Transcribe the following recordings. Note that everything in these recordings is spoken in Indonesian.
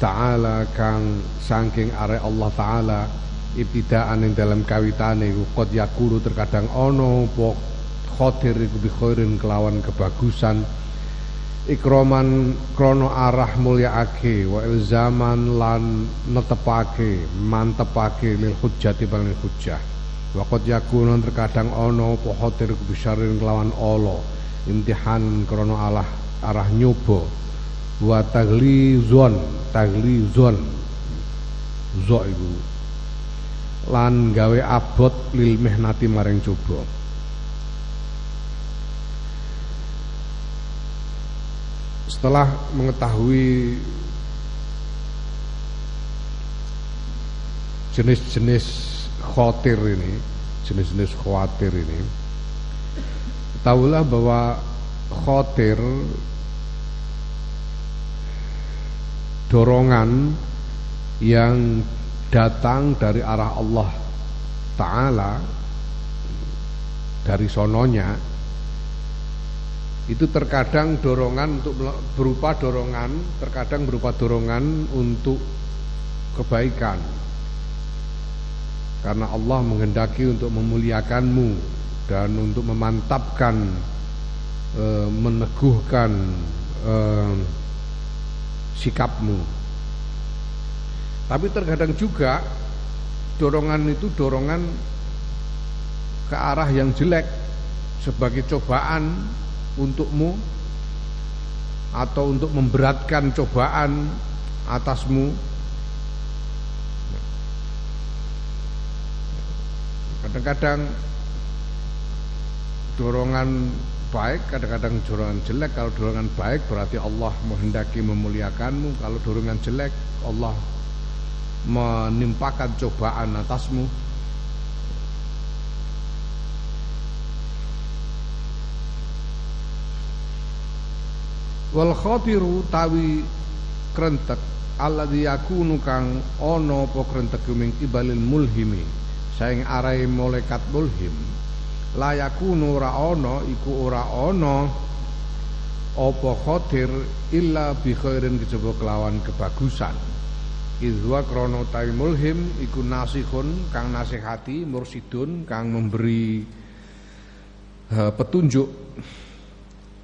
ta'ala kang saking are Allah taala ibtidaan ing dalam kawitane iku qad yakulu terkadang ana apa khatir iku bi kelawan kebagusan. Ikroman krono arah mulyaake wa ilzaman lan netepake mantepake lil hujjati paling hujjah. Wa qad yakunu terkadang ana apa khatir bisyarin kelawan Allah. Imtihan krono alah arah nyoba wa taglizon taglizon zo iku. Lan gawe abot lil mihnati maring coba. Setelah mengetahui jenis-jenis khawatir ini, jenis-jenis khawatir ini, tahulah bahwa khawatir dorongan yang datang dari arah Allah Ta'ala dari sononya itu terkadang dorongan untuk berupa dorongan, terkadang berupa dorongan untuk kebaikan. Karena Allah menghendaki untuk memuliakanmu dan untuk memantapkan e, meneguhkan e, sikapmu. Tapi terkadang juga dorongan itu dorongan ke arah yang jelek sebagai cobaan untukmu atau untuk memberatkan cobaan atasmu kadang-kadang dorongan baik kadang-kadang dorongan jelek. Kalau dorongan baik berarti Allah menghendaki memuliakanmu. Kalau dorongan jelek Allah menimpakan cobaan atasmu. Wal khatiru tawi krentek. Alladzi yakunu kang ana apa krentek ming kibalil mulhimi. Saing arai malaikat mulhim la yakunu ora ana iku ora ana apa khatir illa bi khairin kejaba kelawan kebagusan. Izwa krono tawi mulhim iku nasihun kang nasihati mursidun kang memberi uh, petunjuk.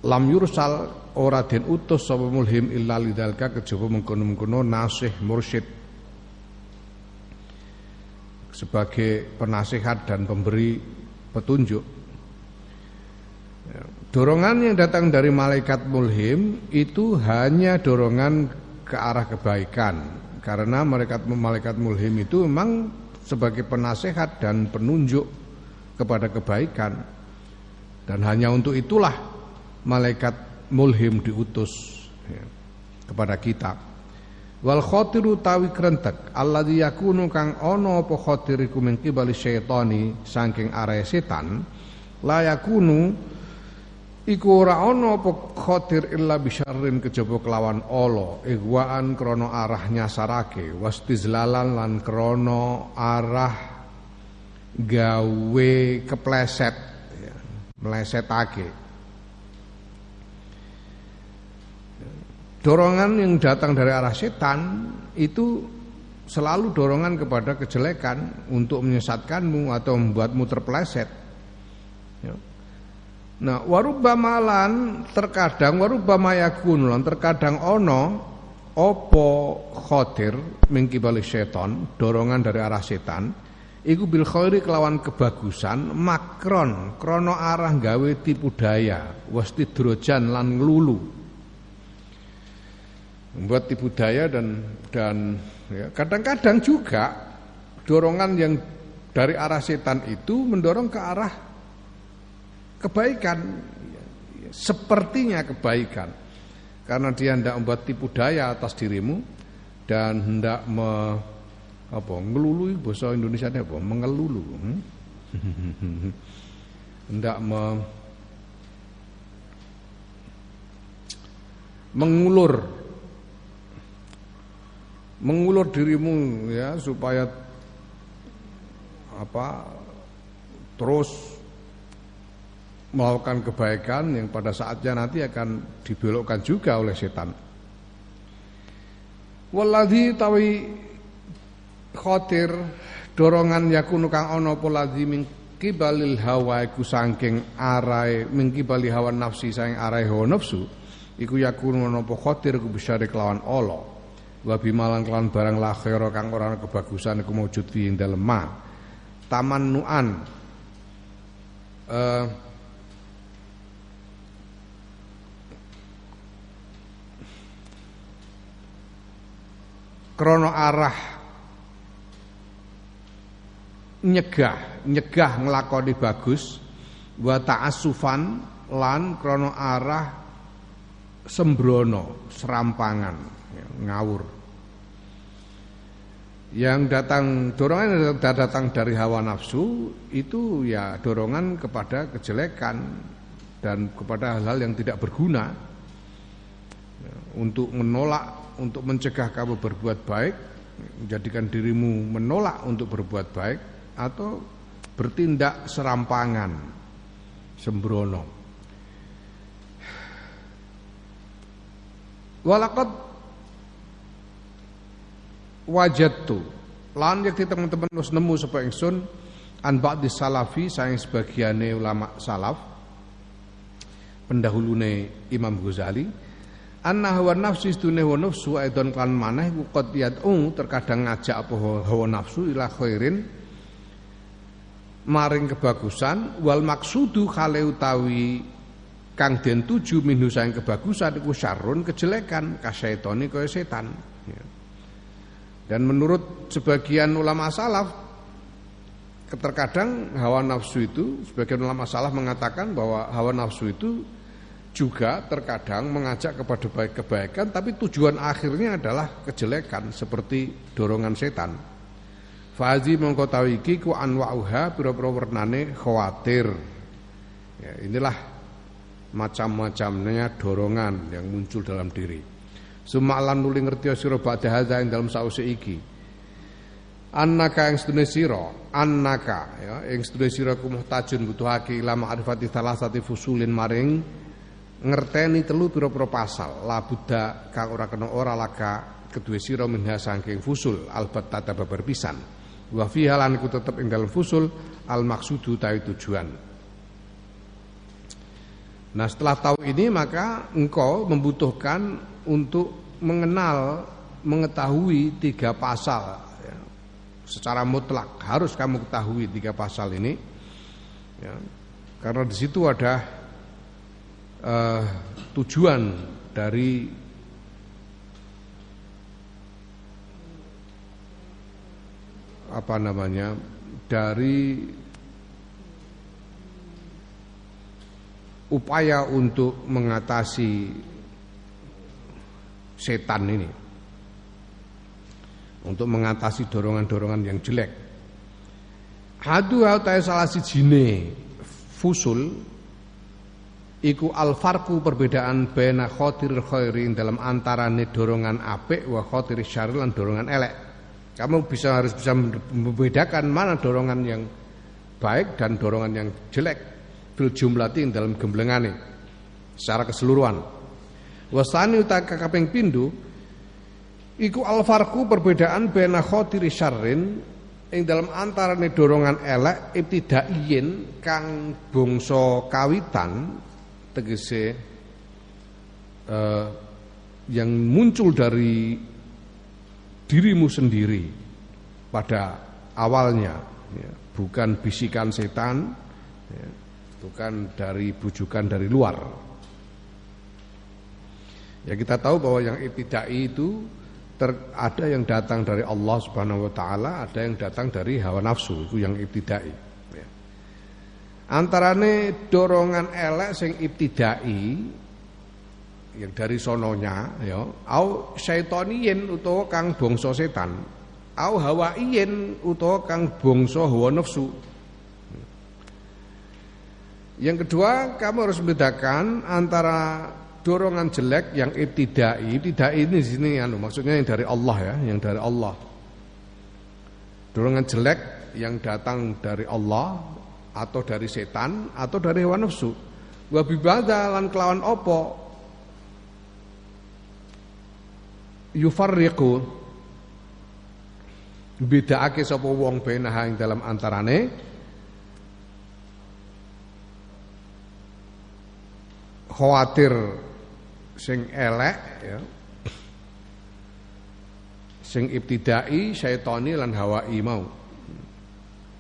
Lam yursal ora den utus sapa mulhim illa lidzalika kejaba mengkono-mengkono nasih mursyid. Sebagai penasihat dan pemberi petunjuk. Dorongan yang datang dari malaikat mulhim itu hanya dorongan ke arah kebaikan. Karena malaikat malaikat mulhim itu memang sebagai penasihat dan penunjuk kepada kebaikan. Dan hanya untuk itulah malaikat mulhim diutus ya, kepada kita. Wal khotiru tawi krentek. Alladzi yakunu kang ana apa khotiriku min qibali syaitani saking arah setan la yakunu iku ora ana apa khotir illa bisyarrin kejaba kelawan ala igwaan krana arah nyasarake wastizlalan lan krana arah gawe kepleset ya, melesetake Dorongan yang datang dari arah setan itu selalu dorongan kepada kejelekan untuk menyesatkanmu atau membuatmu terpeleset. Ya. Nah, malan terkadang warubama yakun terkadang ono opo khotir mengkibali setan, dorongan dari arah setan, iku bil khairi kelawan kebagusan makron krono arah gawe tipu daya wastidrojan lan nglulu membuat tipu daya dan dan ya, kadang-kadang juga dorongan yang dari arah setan itu mendorong ke arah kebaikan. Ya, ya, sepertinya kebaikan. Karena dia hendak membuat tipu daya atas dirimu dan hendak me, apa ngelulu bahasa Indonesia apa? Mengelulu. Hmm? hendak me, mengulur mengulur dirimu ya supaya apa terus melakukan kebaikan yang pada saatnya nanti akan dibelokkan juga oleh setan. Waladhi tawi khotir dorongan yakunu kang ana apa ladhi min kibalil hawa iku saking arai min kibali hawa nafsi saking arai hawa nafsu iku yakunu ana apa khotir ku bisyari kelawan Allah wa bimalan kelawan barang la kang ora kebagusan iku maujud fi ing dalem ma. Tamannuan uh, krono arah nyegah nyegah nglakoni bagus wa ta'assufan lan krono arah sembrono serampangan ngawur. Yang datang dorongan yang datang dari hawa nafsu itu ya dorongan kepada kejelekan dan kepada hal-hal yang tidak berguna. Ya, untuk menolak untuk mencegah kamu berbuat baik menjadikan dirimu menolak untuk berbuat baik atau bertindak serampangan sembrono. Walakad wajadtu lan yakti teman-teman wis nemu sapa ingsun an ba'di salafi saing sebagiane ulama salaf pendahulune Imam Ghazali anna hawa nafsi istune hawa nafsu aidon kan maneh qad yad'u terkadang ngajak apa hawa nafsu ila khairin maring kebagusan wal maksudu khale utawi kang den tuju minhu saing kebagusan iku syarrun kejelekan kasaitoni kaya setan. Dan menurut sebagian ulama salaf terkadang hawa nafsu itu sebagian ulama salaf mengatakan bahwa hawa nafsu itu juga terkadang mengajak kepada baik kebaikan tapi tujuan akhirnya adalah kejelekan seperti dorongan setan. Fazi mongko iki ku anwa'uha pira-pira wernane khawatir. Ya, inilah macam-macamnya dorongan yang muncul dalam diri. Sumalan nuli ngerti sira badhe hadza ing dalem sause iki. Annaka ing sedune sira, annaka ya ing sedune sira ku muhtajun butuhake ila ma'rifati salasati fusulin maring ngerteni telu pira-pira pasal. La buddha kang ora kena ora laka kedue sira minha saking fusul albat tata babar pisan. Wa iku tetep ing dalem fusul al maksudu tawi tujuan. Nah setelah tahu ini maka engkau membutuhkan untuk mengenal, mengetahui tiga pasal ya. Secara mutlak harus kamu ketahui tiga pasal ini ya. Karena di situ ada uh, tujuan dari apa namanya dari upaya untuk mengatasi setan ini untuk mengatasi dorongan-dorongan yang jelek. Hadu hautae salah jine fusul iku alfarku perbedaan bena khotir khairin dalam antarane dorongan apik wa khotir syaril dan dorongan elek. Kamu bisa harus bisa membedakan mana dorongan yang baik dan dorongan yang jelek fil jumlati dalam gemblengane secara keseluruhan. Wasani utak kaping pindu iku alfarku perbedaan bena khotiri syarrin ing dalam antarane dorongan elek ibtidaiyin kang bangsa kawitan tegese uh, yang muncul dari dirimu sendiri pada awalnya ya, bukan bisikan setan ya, bukan dari bujukan dari luar. Ya kita tahu bahwa yang ibtidai itu ter, ada yang datang dari Allah Subhanahu wa taala, ada yang datang dari hawa nafsu, itu yang ibtidai. Ya. Antarane dorongan elek sing ibtidai yang dari sononya ya au syaitoniyin utawa kang bangsa setan au hawaiyin utawa kang bangsa hawa nafsu yang kedua kamu harus membedakan antara dorongan jelek yang ibtidai tidak ini sini anu maksudnya yang dari Allah ya yang dari Allah. Dorongan jelek yang datang dari Allah atau dari setan atau dari hawa nafsu. Wa bibada lan kelawan opo yufarriqu. Bedaake sapa wong benaha ing dalam antarane? Khawatir sing elek ya. Sing ibtidai syaitani lan hawai mau.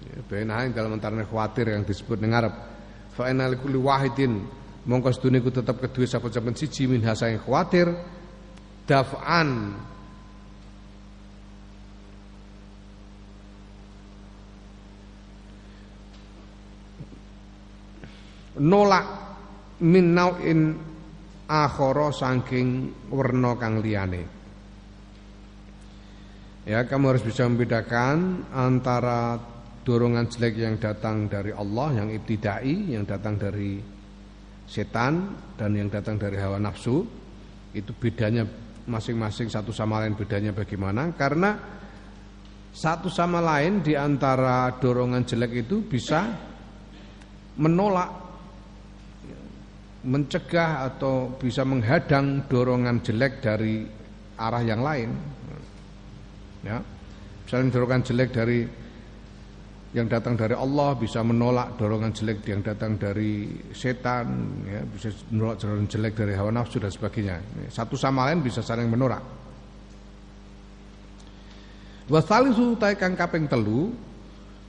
Ya, benaha ing dalam antarane khawatir yang disebut ning ngarep. Fa inna likulli wahidin mongko sedune ku tetep kedue sapa saben siji min yang khawatir daf'an. Nolak min nau'in akhara saking werna kang liyane. Ya, kamu harus bisa membedakan antara dorongan jelek yang datang dari Allah yang ibtidai, yang datang dari setan dan yang datang dari hawa nafsu. Itu bedanya masing-masing satu sama lain bedanya bagaimana? Karena satu sama lain di antara dorongan jelek itu bisa menolak mencegah atau bisa menghadang dorongan jelek dari arah yang lain. Ya. Misalnya dorongan jelek dari yang datang dari Allah bisa menolak dorongan jelek yang datang dari setan, ya, bisa menolak dorongan jelek dari hawa nafsu dan sebagainya. Satu sama lain bisa saling menolak. Wasalisu taikang kaping telu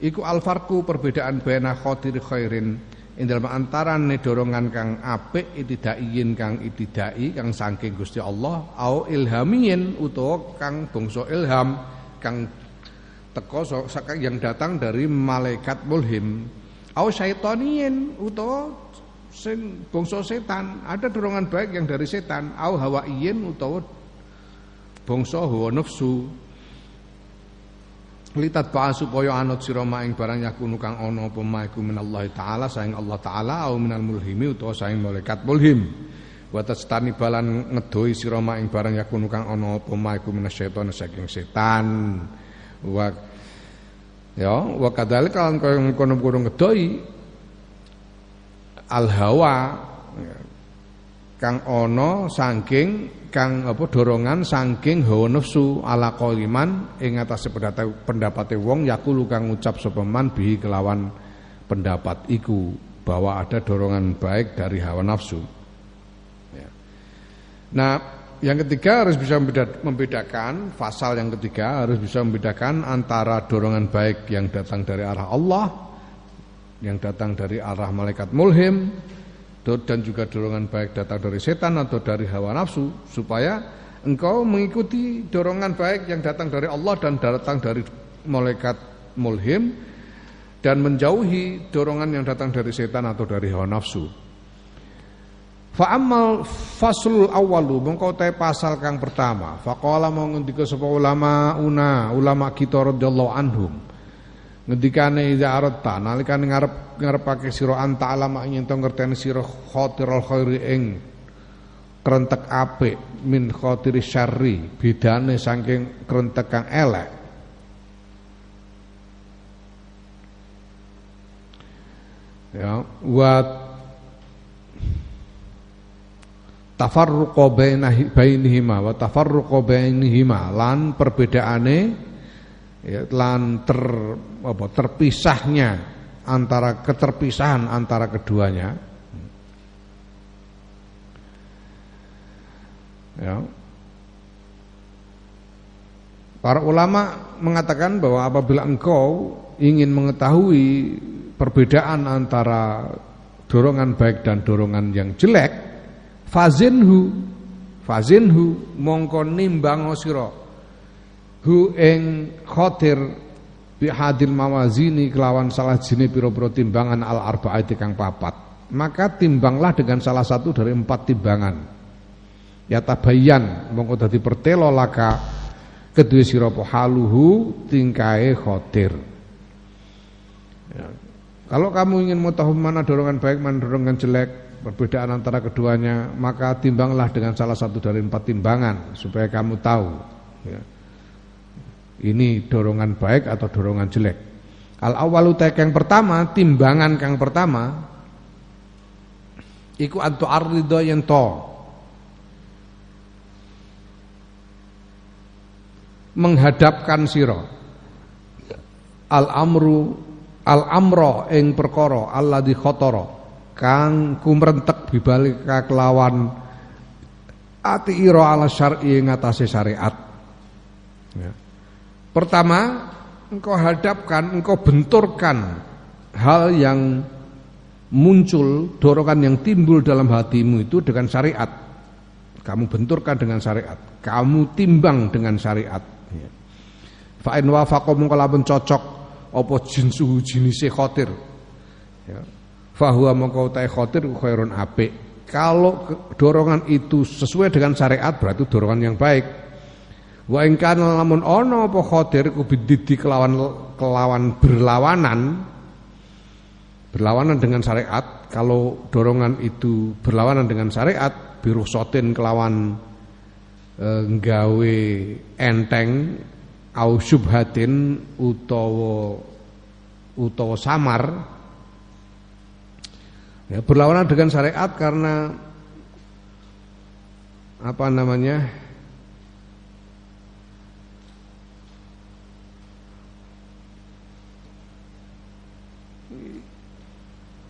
iku alfarku perbedaan baina khotir khairin ing dalem antarane dorongan kang apik itidaiin kang itidai kang saking Gusti Allah au ilhamiyin utawa kang bangsa ilham kang teko yang datang dari malaikat mulhim. Au syaitaniyin utawa sing bangsa setan. Ada dorongan baik yang dari setan. Au hawaiyin utawa bangsa hawa nafsu litat ba supaya anut sira maing barang yakunu kang ana apa maiku minallahi taala saing Allah taala au minal mulhimi utawa saing malaikat mulhim. Wa tastani balan ngedoi sira maing barang yakunu kang ana apa maiku minasyaiton saking setan. Wa ya wa kadal kan kaya ngono-ngono ngedoi al hawa kang ana saking kang apa dorongan saking hawa nafsu ala qaliman ing atase pendapate wong yakulu kang ngucap sapa man bihi kelawan pendapat iku bahwa ada dorongan baik dari hawa nafsu. Ya. Nah, yang ketiga harus bisa membedakan pasal yang ketiga harus bisa membedakan antara dorongan baik yang datang dari arah Allah yang datang dari arah malaikat mulhim dan juga dorongan baik datang dari setan atau dari hawa nafsu supaya engkau mengikuti dorongan baik yang datang dari Allah dan datang dari malaikat mulhim dan menjauhi dorongan yang datang dari setan atau dari hawa nafsu. Fa'amal faslul awalu mengkau te pasal kang pertama. Faqala mau ngendika sapa ulama una ulama kita radhiyallahu anhum ngendikane iza aratta nalikane ngarep ngarepake sira anta alama ing ento ngerteni sira khatirul khairi ing krentek apik min khatiri syarri bedane saking krentek kang elek. Ya wa tafarruqa bainihima wa tafarruqa bainihima lan perbedaane ya, lan ter, apa, terpisahnya antara keterpisahan antara keduanya ya. Para ulama mengatakan bahwa apabila engkau ingin mengetahui perbedaan antara dorongan baik dan dorongan yang jelek, fazinhu, fazinhu mongko nimbang hu ing khotir bihadil mawazini kelawan salah jini piro-piro timbangan al arbaati kang papat maka timbanglah dengan salah satu dari empat timbangan ya tabayyan mongko dadi pertelo laka kedua sira haluhu tingkae khotir ya. kalau kamu ingin tahu mana dorongan baik mana dorongan jelek perbedaan antara keduanya maka timbanglah dengan salah satu dari empat timbangan supaya kamu tahu ya. Ini dorongan baik atau dorongan jelek? Al awalu yang pertama timbangan yang pertama iku antu arrido yang to. Menghadapkan sira. Al amru al amro ing perkara alladzi khatara. Kang kumrentek bibalik kelawan ati ira ala syar'i ing atase syariat. Ya. Pertama engkau hadapkan engkau benturkan hal yang muncul dorongan yang timbul dalam hatimu itu dengan syariat kamu benturkan dengan syariat kamu timbang dengan syariat Ya. Fa in wafaqa mung lamun cocok apa jinsu jinise khotir. Ya. Fa huwa mongko utahe khotir khairun apik. Kalau dorongan itu sesuai dengan syariat berarti dorongan yang baik. Wa in kana lamun ana apa khotir ku bididi kelawan kelawan berlawanan berlawanan dengan syariat kalau dorongan itu berlawanan dengan syariat biruh sotin kelawan Eh, nggawe enteng au subhatin utawa utawa samar. Ya berlawanan dengan syariat karena apa namanya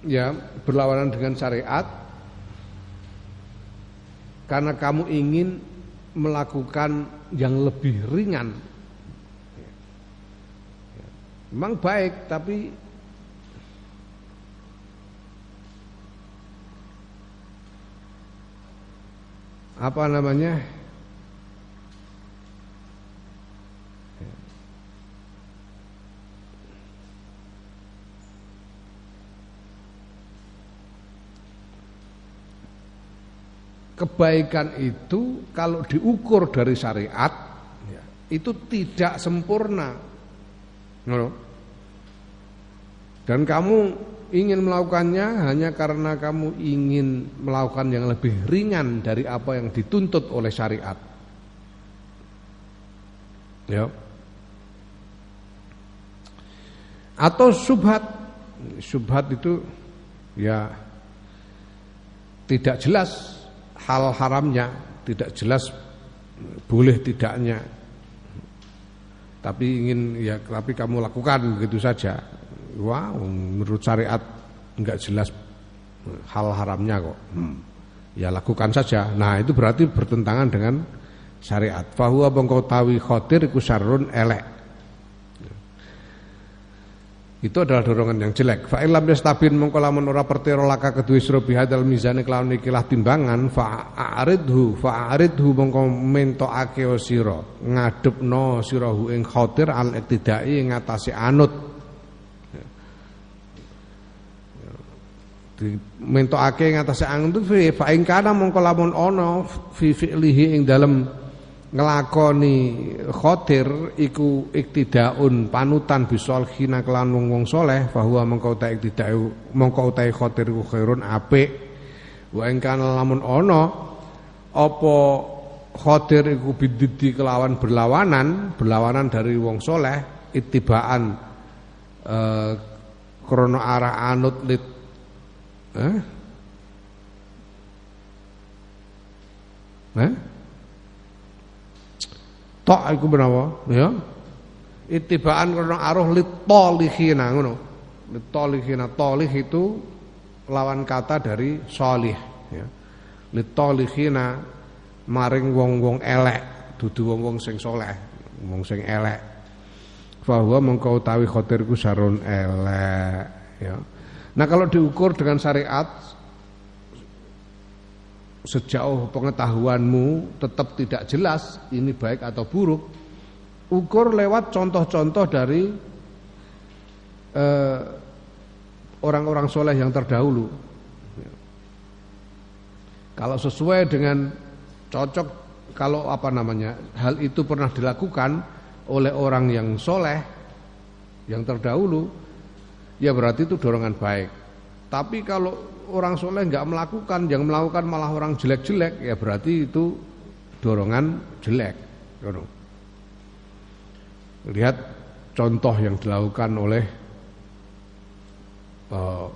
ya berlawanan dengan syariat karena kamu ingin melakukan yang lebih ringan. Memang baik tapi apa namanya? Kebaikan itu kalau diukur dari syariat ya, itu tidak sempurna. Dan kamu ingin melakukannya hanya karena kamu ingin melakukan yang lebih ringan dari apa yang dituntut oleh syariat. Ya. Atau subhat. Subhat itu ya tidak jelas hal haramnya tidak jelas boleh tidaknya. Tapi ingin ya tapi kamu lakukan begitu saja. Wah menurut syariat enggak jelas hal haramnya kok. Hmm. ya lakukan saja. Nah itu berarti bertentangan dengan syariat. Fahuwa bangkau tawi khotir iku syarrun elek itu adalah dorongan yang jelek. Fa illam yastabin mongko lamun ora pertira laka kedue sira bihadal mizane kelawan ikilah timbangan fa aridhu fa aridhu mongko mentokake sira ngadepno sirahu ing khatir al iktidai ing atase anut. mentokake ing atase anut fa ing kana mongko lamun ana fi fi'lihi ing dalem ngelakoni khotir iku iktidaun panutan bisol khina kelan wong soleh bahwa mengkau tak iktidau mengkau tak khotir iku khairun apik wa lamun ono apa khotir iku bididi kelawan berlawanan berlawanan dari wong soleh itibaan eh, krono arah anut lit eh? Eh? Tok iku menawa ya. Itibaan karena aruh litolikhina ngono. Litolikhina tolih itu lawan kata dari solih ya. Litolikhina maring wong-wong elek, dudu wong-wong sing soleh, wong sing elek. Bahwa mengkau tawi khotirku sarun elek ya. Nah kalau diukur dengan syariat sejauh pengetahuanmu tetap tidak jelas ini baik atau buruk, ukur lewat contoh-contoh dari eh, orang-orang eh, soleh yang terdahulu. Kalau sesuai dengan cocok kalau apa namanya hal itu pernah dilakukan oleh orang yang soleh yang terdahulu ya berarti itu dorongan baik tapi kalau orang soleh nggak melakukan yang melakukan malah orang jelek-jelek ya berarti itu dorongan jelek. Lihat contoh yang dilakukan oleh uh,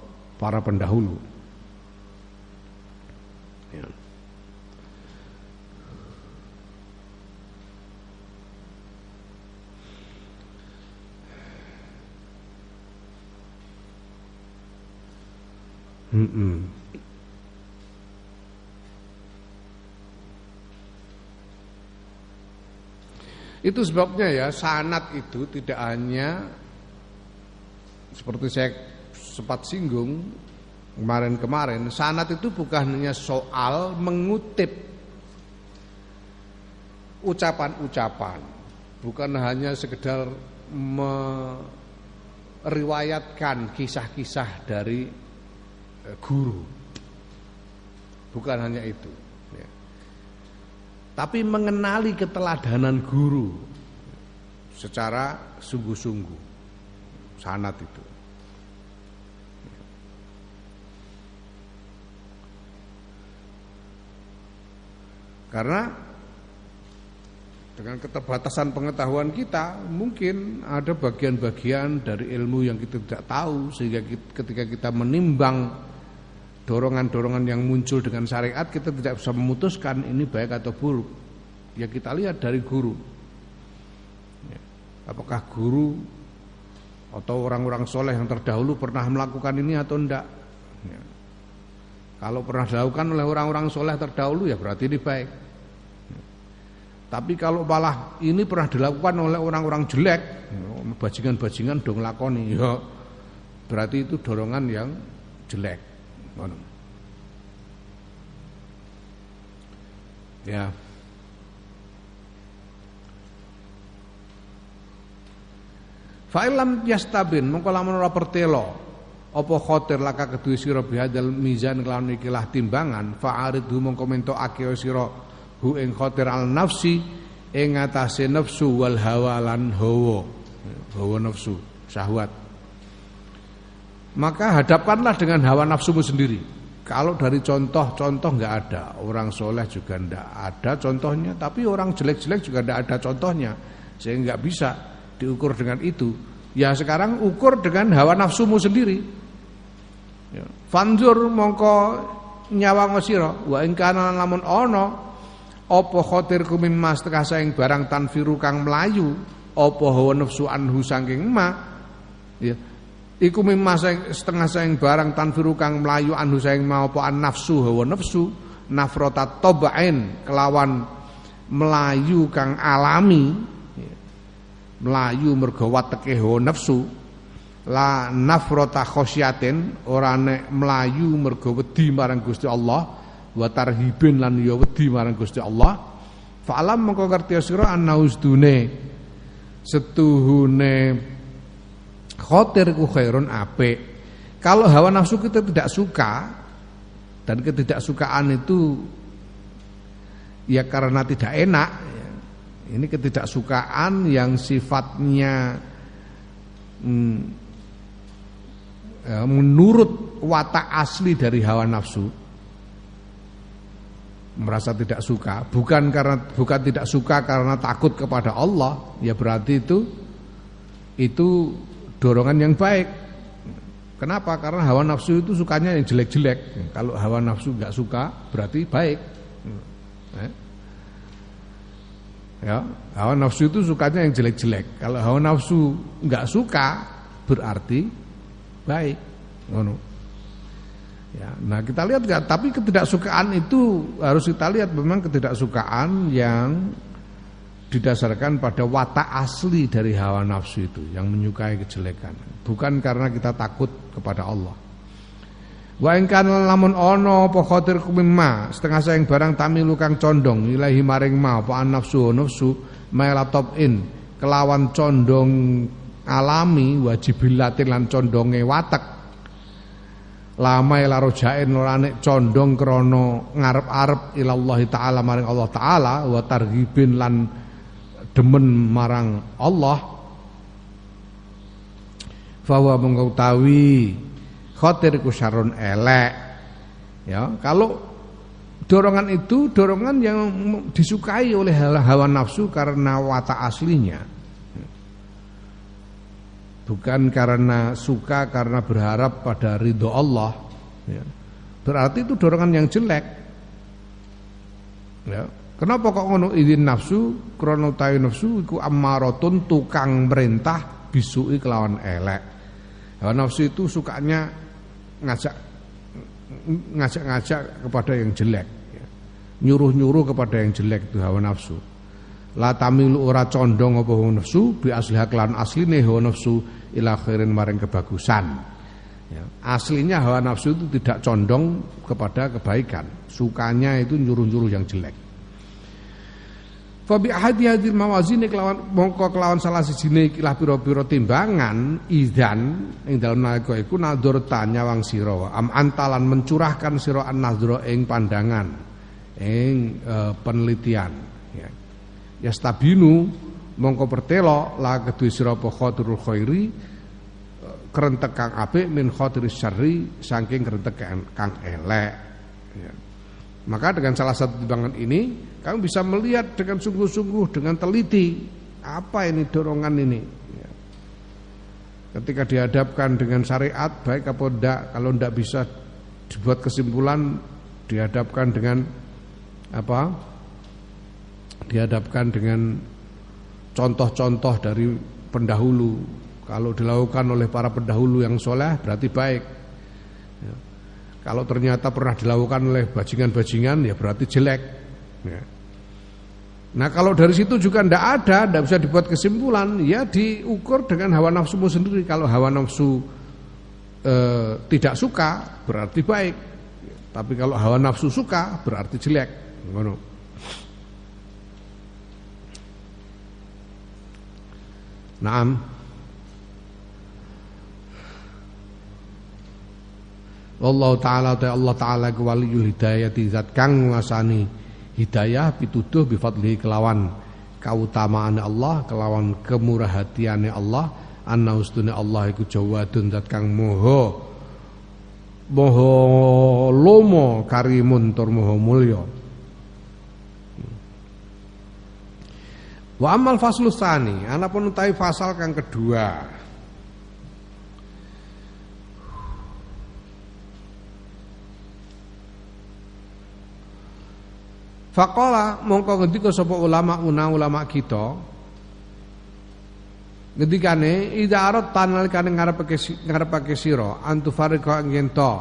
para pendahulu Itu sebabnya ya sanat itu tidak hanya seperti saya sempat singgung kemarin-kemarin, sanat itu bukan hanya soal mengutip ucapan-ucapan, bukan hanya sekedar meriwayatkan kisah-kisah dari guru. Bukan hanya itu. Ya. Tapi mengenali keteladanan guru secara sungguh-sungguh. Sanat itu. Karena dengan keterbatasan pengetahuan kita mungkin ada bagian-bagian dari ilmu yang kita tidak tahu sehingga ketika kita menimbang dorongan-dorongan yang muncul dengan syariat kita tidak bisa memutuskan ini baik atau buruk. Ya kita lihat dari guru. Ya. Apakah guru atau orang-orang soleh yang terdahulu pernah melakukan ini atau tidak? Ya. Kalau pernah dilakukan oleh orang-orang soleh terdahulu ya berarti ini baik. Ya. Tapi kalau malah ini pernah dilakukan oleh orang-orang jelek, bajingan-bajingan dong lakoni, ya berarti itu dorongan yang jelek. Ngono. Ya. Fa'ilam yastabin mongko lamun ora pertelo apa khotir laka kedue sira bihadal mizan kelawan ikilah timbangan fa'aridhu mongko mentokake sira hu ing khotir al nafsi ing atase nafsu wal hawa lan hawa hawa nafsu syahwat maka hadapkanlah dengan hawa nafsumu sendiri. Kalau dari contoh-contoh nggak ada, orang soleh juga nggak ada contohnya, tapi orang jelek-jelek juga nggak ada contohnya, sehingga nggak bisa diukur dengan itu. Ya sekarang ukur dengan hawa nafsumu sendiri. Ya. Fanzur mongko nyawa ngosiro, wa ingkana lamun ono, opo khotir kumin mas teka saing barang tanfiru kang melayu, opo hawa nafsu anhu sangking ma, ya Iku mimma setengah saing barang tanfiru kang melayu anu saing mau nafsu hawa nafsu nafrota tobain kelawan melayu kang alami melayu mergo wateke hawa nafsu la nafrota khosyatin ora nek melayu mergo wedi marang Gusti Allah wa tarhibin lan ya wedi marang Gusti Allah fa'alam mengko ngerti sira anna usdune setuhune khotir ku khairun apik. Kalau hawa nafsu kita tidak suka dan ketidaksukaan itu ya karena tidak enak. Ini ketidaksukaan yang sifatnya hmm, ya, menurut watak asli dari hawa nafsu merasa tidak suka bukan karena bukan tidak suka karena takut kepada Allah ya berarti itu itu dorongan yang baik. Kenapa? Karena hawa nafsu itu sukanya yang jelek-jelek. Kalau hawa nafsu nggak suka berarti baik. Eh? Ya, hawa nafsu itu sukanya yang jelek-jelek. Kalau hawa nafsu nggak suka berarti baik. Ngono. Ya, nah kita lihat gak, tapi ketidaksukaan itu harus kita lihat memang ketidaksukaan yang didasarkan pada watak asli dari hawa nafsu itu yang menyukai kejelekan. Bukan karena kita takut kepada Allah. Wa in kana lamun ana apa khatir kumimma setengah saing barang tamilu kang condong ilahi maring ma apa nafsu nafsu malatop in kelawan condong alami wajibilatin lan condonge watak. Lama ila rojain nek condong krana ngarep-arep ilallah taala maring Allah taala wa targhibin lan demen marang Allah bahwa mengetahui khatir ku syarun elek ya kalau dorongan itu dorongan yang disukai oleh hawa nafsu karena watak aslinya bukan karena suka karena berharap pada ridho Allah ya. berarti itu dorongan yang jelek ya. Kenapa kok ngono? Izin nafsu krono tayu nafsu iku ammarotun tukang merintah bisui kelawan elek. Hawa nafsu itu sukanya ngajak ngajak-ngajak kepada yang jelek ya. nyuruh-nyuruh kepada yang jelek itu hawa nafsu. La tamilu ora condong apa hawa nafsu bi asliha kelan asline hawa nafsu ila khairin maring kebagusan. Ya. aslinya hawa nafsu itu tidak condong kepada kebaikan. Sukanya itu nyuruh-nyuruh yang jelek Fabi ahadi hadil mawazine kelawan mongko kelawan salah sijine ikilah pira-pira timbangan idzan ing dalem nalika iku nadhurta nyawang sira am antalan mencurahkan sira an ing pandangan ing e, penelitian ya. Yastabinu mongko pertelo la kedue sira apa khatirul khairi e, kerentek kang apik min khatiris syarri saking kerentek kang elek ya. Maka dengan salah satu timbangan ini kamu bisa melihat dengan sungguh-sungguh dengan teliti apa ini dorongan ini. Ya. Ketika dihadapkan dengan syariat baik apa tidak, kalau tidak bisa dibuat kesimpulan dihadapkan dengan apa? Dihadapkan dengan contoh-contoh dari pendahulu. Kalau dilakukan oleh para pendahulu yang soleh berarti baik. Ya. Kalau ternyata pernah dilakukan oleh bajingan-bajingan ya berarti jelek. Ya. Nah kalau dari situ juga tidak ada, tidak bisa dibuat kesimpulan, ya diukur dengan hawa nafsumu sendiri. Kalau hawa nafsu e, tidak suka berarti baik, tapi kalau hawa nafsu suka berarti jelek. Ngono. Naam. Allah taala ta Allah taala ku waliyul hidayati zat kang nguasani hidayah pituduh bi fadli kelawan kautamaan Allah kelawan kemurahatiane Allah. Anna ustune Allah iku jawadun zat kang moho moho lomo karimun tur moho mulya. Wa amal faslu tsani ana pun utawi fasal kang kedua Faqala mongko ngendika sapa ulama una ulama kita. Ngendikane ida arat kane ngarepake ngarepake sira antu farika yen to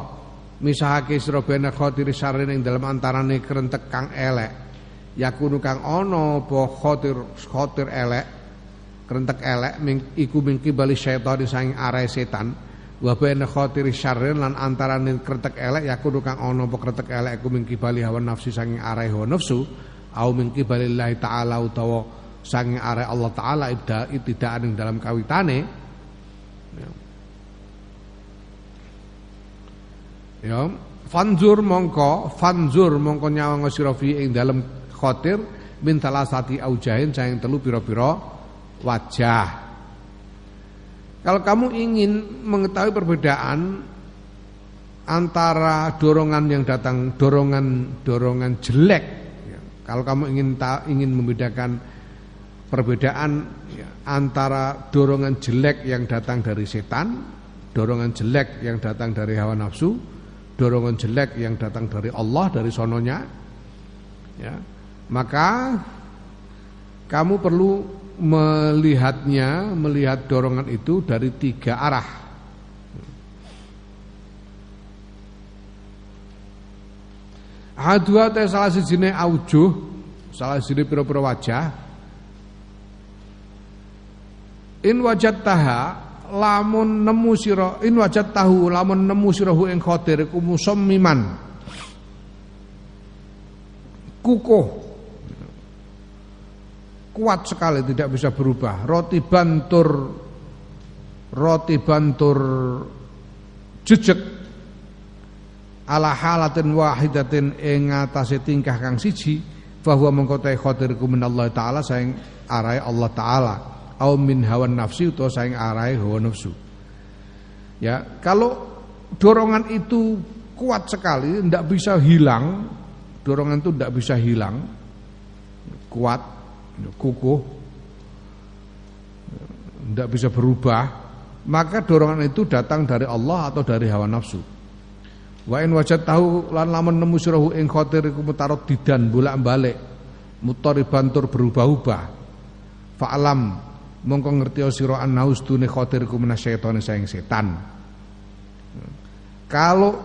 misahake sira bena khatiri syarrin ing dalem antarane krentek kang elek. Yakunu kang ana apa khatir khatir elek krentek elek iku mingki bali setan sing arahe setan wa baina khatiri syarrin lan antarane kretek elek ya kudu kang ana apa kretek elek iku min kibali hawa nafsi saking arah hawa nafsu au min kibalillahi taala utawa saking arah Allah taala ibda tidak ing dalam kawitane. Ya. ya. Fanzur mongko fanzur mongko nyawang sira ing dalam khatir min salasati aujahin saing telu pira-pira wajah kalau kamu ingin mengetahui perbedaan antara dorongan yang datang dorongan dorongan jelek, ya, kalau kamu ingin ta, ingin membedakan perbedaan ya, antara dorongan jelek yang datang dari setan, dorongan jelek yang datang dari hawa nafsu, dorongan jelek yang datang dari Allah dari sononya, ya, maka kamu perlu melihatnya, melihat dorongan itu dari tiga arah. Hadua teh salah sijine aujuh, salah sijine pira-pira wajah. In wajat taha lamun nemu sira in wajat tahu lamun nemu sirahu ing khatir kumusommiman kukuh kuat sekali tidak bisa berubah. Roti bantur roti bantur jejek ala halatin wahidatin ing atase tingkah kang siji bahwa mengkotai khatirku minallah taala saing arai Allah taala au min hawan nafsi utawa saing arai hawa nafsu ya kalau dorongan itu kuat sekali tidak bisa hilang dorongan itu tidak bisa hilang kuat kukuh tidak bisa berubah maka dorongan itu datang dari Allah atau dari hawa nafsu Wa in wajad tahu lan lamun nemu sirahu ing khatir iku didan bolak-balik mutariban tur berubah-ubah. Fa'lam mongko ngerti sira annaus dune khatir iku menasyaitone saing setan. Kalau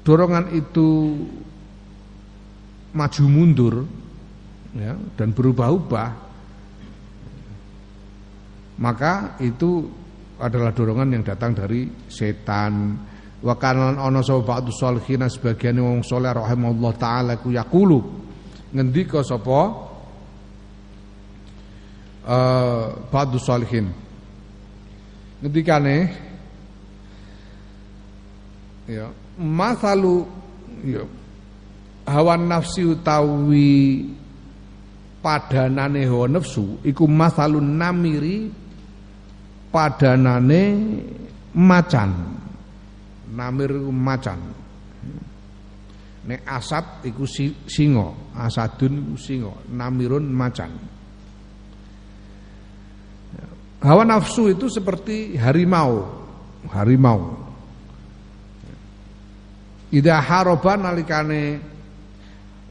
dorongan itu maju mundur ya, dan berubah-ubah. Maka itu adalah dorongan yang datang dari setan. Wa kana ana sapa ba'du sholihin sebagian wong saleh rahimahullah taala ku yaqulu. Ngendika sapa uh, ba'du sholihin ngendikane ya masalu ya hawa nafsi utawi padanane hawa nafsu iku masalun namiri padanane macan. Namir macan. Nek asad iku singa asadun iku singa namirun macan. Hawa nafsu itu seperti harimau harimau. Ida haroba nalikane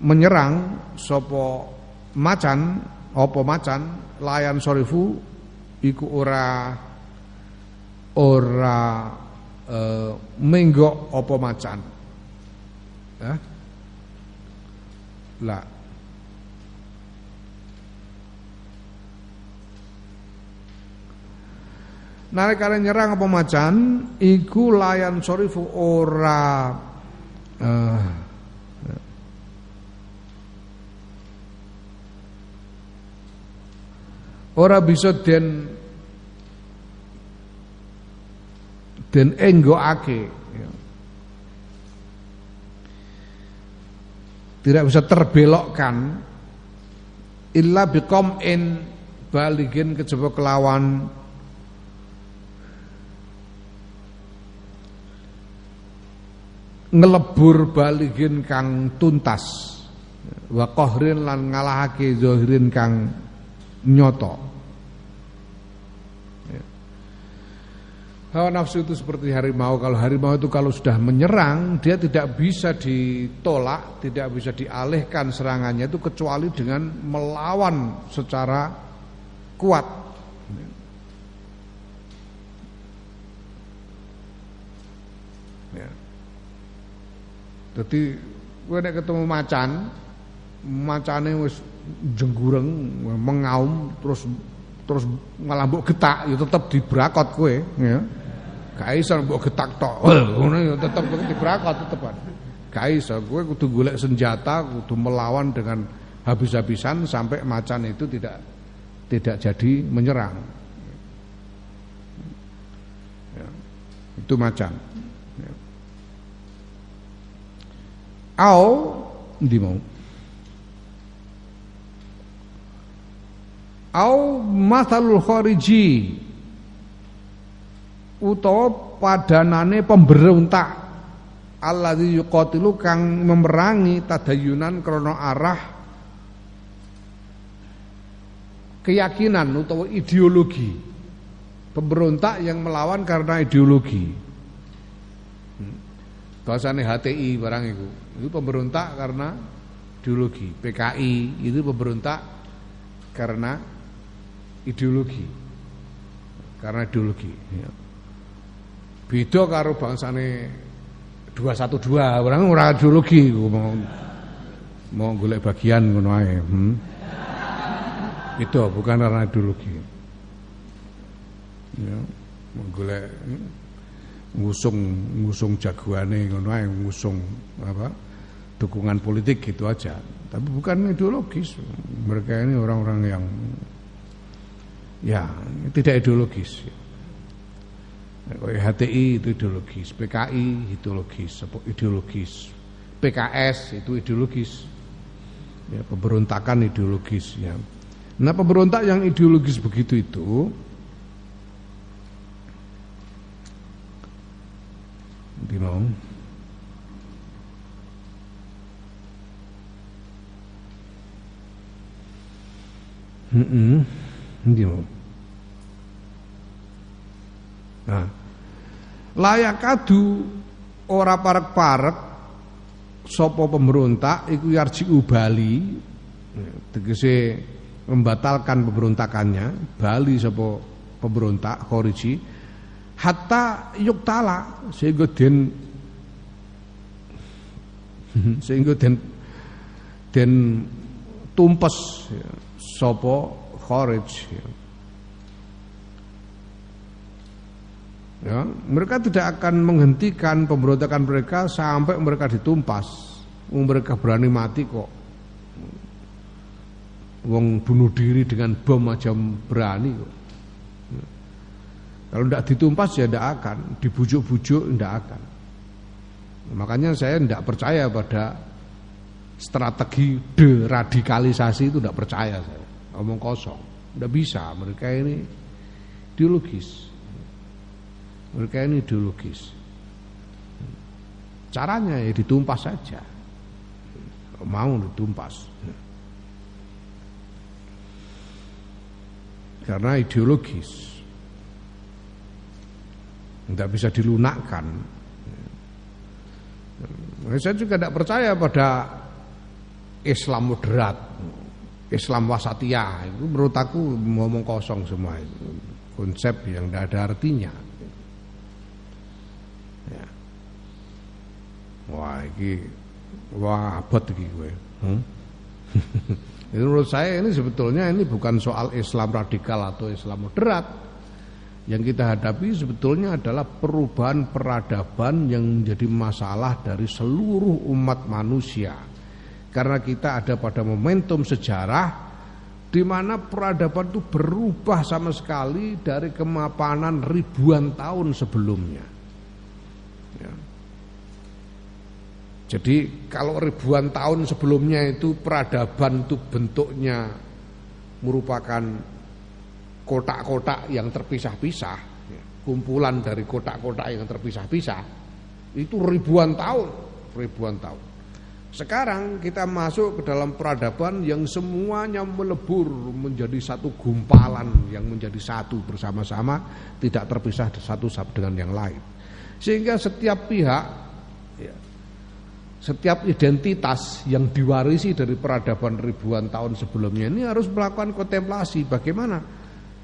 menyerang sopo macan opo macan layan sorifu iku ora ora uh, menggok apa macan. Ya. Lah. Nalikane nyerang apa macan iku layan sorifu ora uh, ora bisa den dan enggokake. Ya. tidak bisa terbelokkan illa in baligin kejaba kelawan. Ngelebur baligin kang tuntas. Wa qahrin lan ngalahake zahirin kang nyoto Hawa nafsu itu seperti harimau. Kalau harimau itu kalau sudah menyerang, dia tidak bisa ditolak, tidak bisa dialihkan serangannya itu kecuali dengan melawan secara kuat. Ya. Jadi gue ketemu macan, macane wis jenggureng, mengaum terus terus ngelambuk getak ya tetap dibrakot kowe ya. Gak iso mbok getak tok. Ngono ya tetep dibrakot tetepan. Gak iso, kowe kudu golek senjata, kudu melawan dengan habis-habisan sampai macan itu tidak tidak jadi menyerang. Ya, itu macan. Ya. Au ndi mau? Au masalul khariji. Utawa padanane pemberontak. Alladzi yuqatilu kang memerangi tadayunan krana arah keyakinan utawa ideologi. Pemberontak yang melawan karena ideologi. Bahasane HTI barang itu itu pemberontak karena ideologi. PKI itu pemberontak karena ideologi karena ideologi ya. Beda karo bangsane 212, orang ora ideologi mau mau golek bagian ngono ae. Hmm. Itu bukan karena ideologi. Ya, mau golek hmm, ngusung ngusung jagoane ngono ae, ngusung apa? dukungan politik gitu aja. Tapi bukan ideologis. Mereka ini orang-orang yang ya tidak ideologis. HTI itu ideologis, PKI ideologis, ideologis, PKS itu ideologis, ya, pemberontakan ideologis. Ya. Nah pemberontak yang ideologis begitu itu di mau Hmm, mau. Nah, layak kadu ora parek-parek sopo pemberontak iku yarji ubali tegese membatalkan pemberontakannya bali sopo pemberontak koriji hatta yuktala sehingga den sehingga den den tumpes ya, sopo kharij ya. ya. mereka tidak akan menghentikan pemberontakan mereka sampai mereka ditumpas mereka berani mati kok wong bunuh diri dengan bom aja berani kok kalau tidak ditumpas ya tidak akan, dibujuk-bujuk tidak akan. Makanya saya tidak percaya pada strategi deradikalisasi itu tidak percaya saya. Ngomong kosong, tidak bisa. Mereka ini ideologis. Mereka ini ideologis. Caranya ya ditumpas saja. Mau ditumpas. Karena ideologis tidak bisa dilunakkan. Saya juga tidak percaya pada Islam moderat, Islam wasatiyah itu menurut aku ngomong kosong semua itu konsep yang tidak ada artinya. Ya. Wah, ini wah abot iki gue. Hmm? menurut saya ini sebetulnya ini bukan soal Islam radikal atau Islam moderat yang kita hadapi sebetulnya adalah perubahan peradaban yang menjadi masalah dari seluruh umat manusia. Karena kita ada pada momentum sejarah di mana peradaban itu berubah sama sekali dari kemapanan ribuan tahun sebelumnya. Ya. Jadi kalau ribuan tahun sebelumnya itu peradaban itu bentuknya merupakan kotak-kotak yang terpisah-pisah, ya, kumpulan dari kotak-kotak yang terpisah-pisah, itu ribuan tahun, ribuan tahun. Sekarang kita masuk ke dalam peradaban yang semuanya melebur menjadi satu gumpalan yang menjadi satu bersama-sama, tidak terpisah satu dengan yang lain. Sehingga setiap pihak, ya, setiap identitas yang diwarisi dari peradaban ribuan tahun sebelumnya ini harus melakukan kontemplasi bagaimana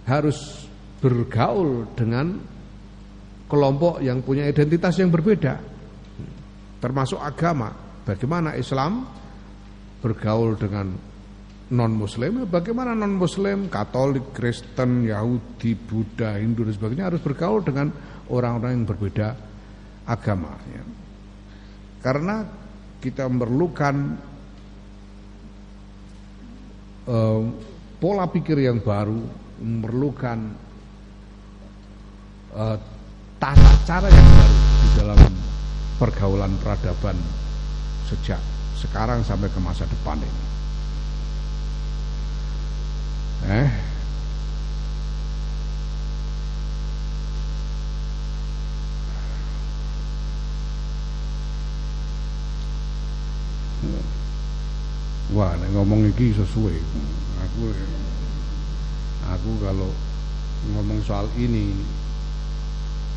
harus bergaul dengan kelompok yang punya identitas yang berbeda termasuk agama bagaimana Islam bergaul dengan non muslim bagaimana non muslim Katolik Kristen Yahudi Buddha Hindu dan sebagainya harus bergaul dengan orang-orang yang berbeda agama ya. karena kita memerlukan uh, pola pikir yang baru memerlukan uh, tata cara yang baru di dalam pergaulan peradaban sejak sekarang sampai ke masa depan ini. Eh, Wah, ngomong iki sesuai. Aku aku kalau ngomong soal ini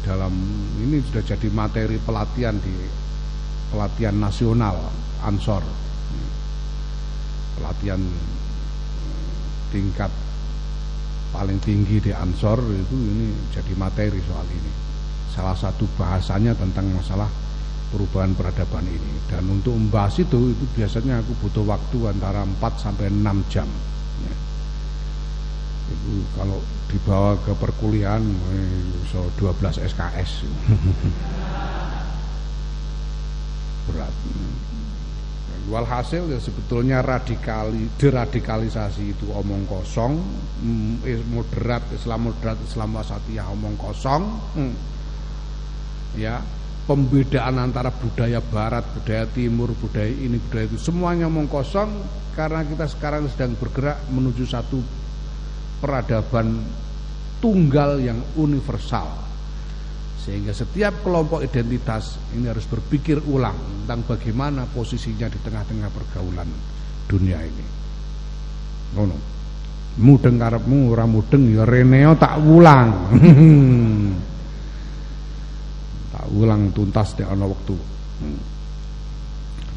dalam ini sudah jadi materi pelatihan di pelatihan nasional Ansor. Pelatihan tingkat paling tinggi di Ansor itu ini jadi materi soal ini. Salah satu bahasanya tentang masalah perubahan peradaban ini. Dan untuk membahas itu itu biasanya aku butuh waktu antara 4 sampai 6 jam. Itu kalau dibawa ke perkuliahan so 12 SKS berat walhasil ya sebetulnya radikali deradikalisasi itu omong kosong mm, moderat Islam moderat Islam wasatiyah omong kosong hmm. ya pembedaan antara budaya barat, budaya timur, budaya ini, budaya itu semuanya omong kosong karena kita sekarang sedang bergerak menuju satu peradaban tunggal yang universal. Sehingga setiap kelompok identitas ini harus berpikir ulang tentang bagaimana posisinya di tengah-tengah pergaulan dunia ini. Ngono. Mudeng karepmu ora mudeng ya reneo tak ulang. ulang tuntas di ana waktu. Hmm.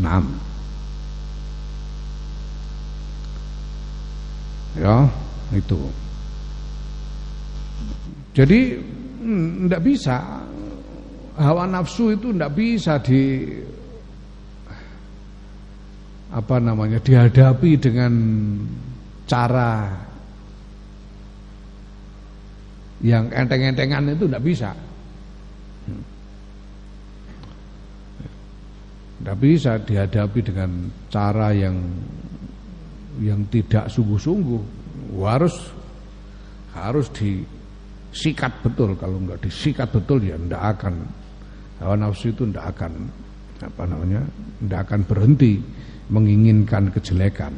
Enam. Ya, itu. Jadi tidak bisa hawa nafsu itu tidak bisa di apa namanya dihadapi dengan cara yang enteng-entengan itu tidak bisa. Tidak bisa dihadapi dengan cara yang yang tidak sungguh-sungguh. Harus harus disikat betul. Kalau enggak disikat betul ya tidak akan hawa nafsu itu tidak akan apa namanya tidak akan berhenti menginginkan kejelekan.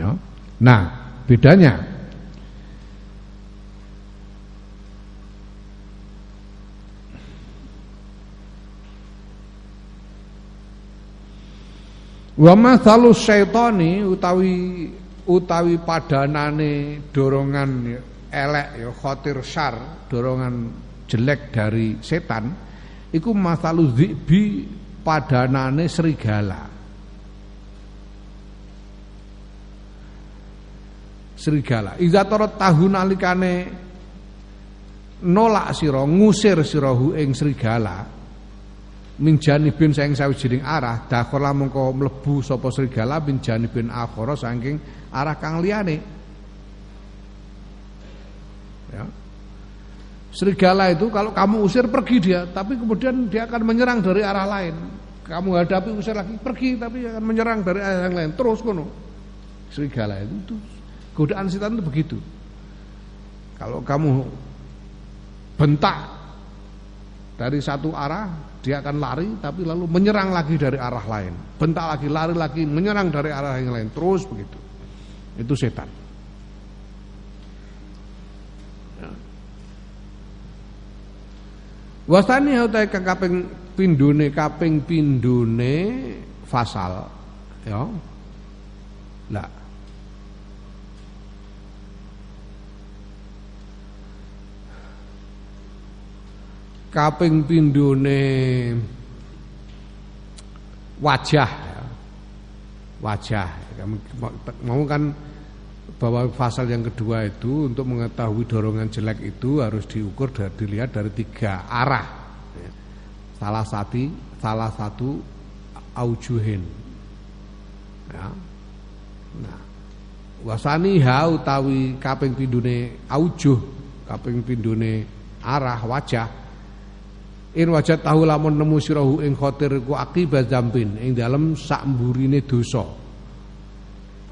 Ya. Nah, bedanya Wa mathalu syaitani utawi utawi padanane dorongan elek ya khatir syar, dorongan jelek dari setan iku mathalu dzibi padanane serigala. Serigala. Iza tarot tahun alikane nolak sira ngusir sirahu ing serigala min janibin saing sawijining arah dakhala mengko mlebu sapa serigala min janibin akhara saking arah kang liyane ya serigala itu kalau kamu usir pergi dia tapi kemudian dia akan menyerang dari arah lain kamu hadapi usir lagi pergi tapi akan menyerang dari arah yang lain terus kono serigala itu, itu godaan setan itu begitu kalau kamu bentak dari satu arah dia akan lari tapi lalu menyerang lagi dari arah lain. Bentak lagi, lari lagi, menyerang dari arah yang lain. Terus begitu. Itu setan. Wasani utai kaping pindune kaping pindune fasal ya. Lah kaping pindone wajah ya. wajah mau kan bahwa pasal yang kedua itu untuk mengetahui dorongan jelek itu harus diukur dan dilihat dari tiga arah ya. salah satu salah satu aujuhin ya. nah wasani ha utawi kaping pindune aujuh kaping pindune arah wajah In wajat tahu lamun nemu sirahu ing khotir ku akibat zambin ing dalem sak mburine dosa.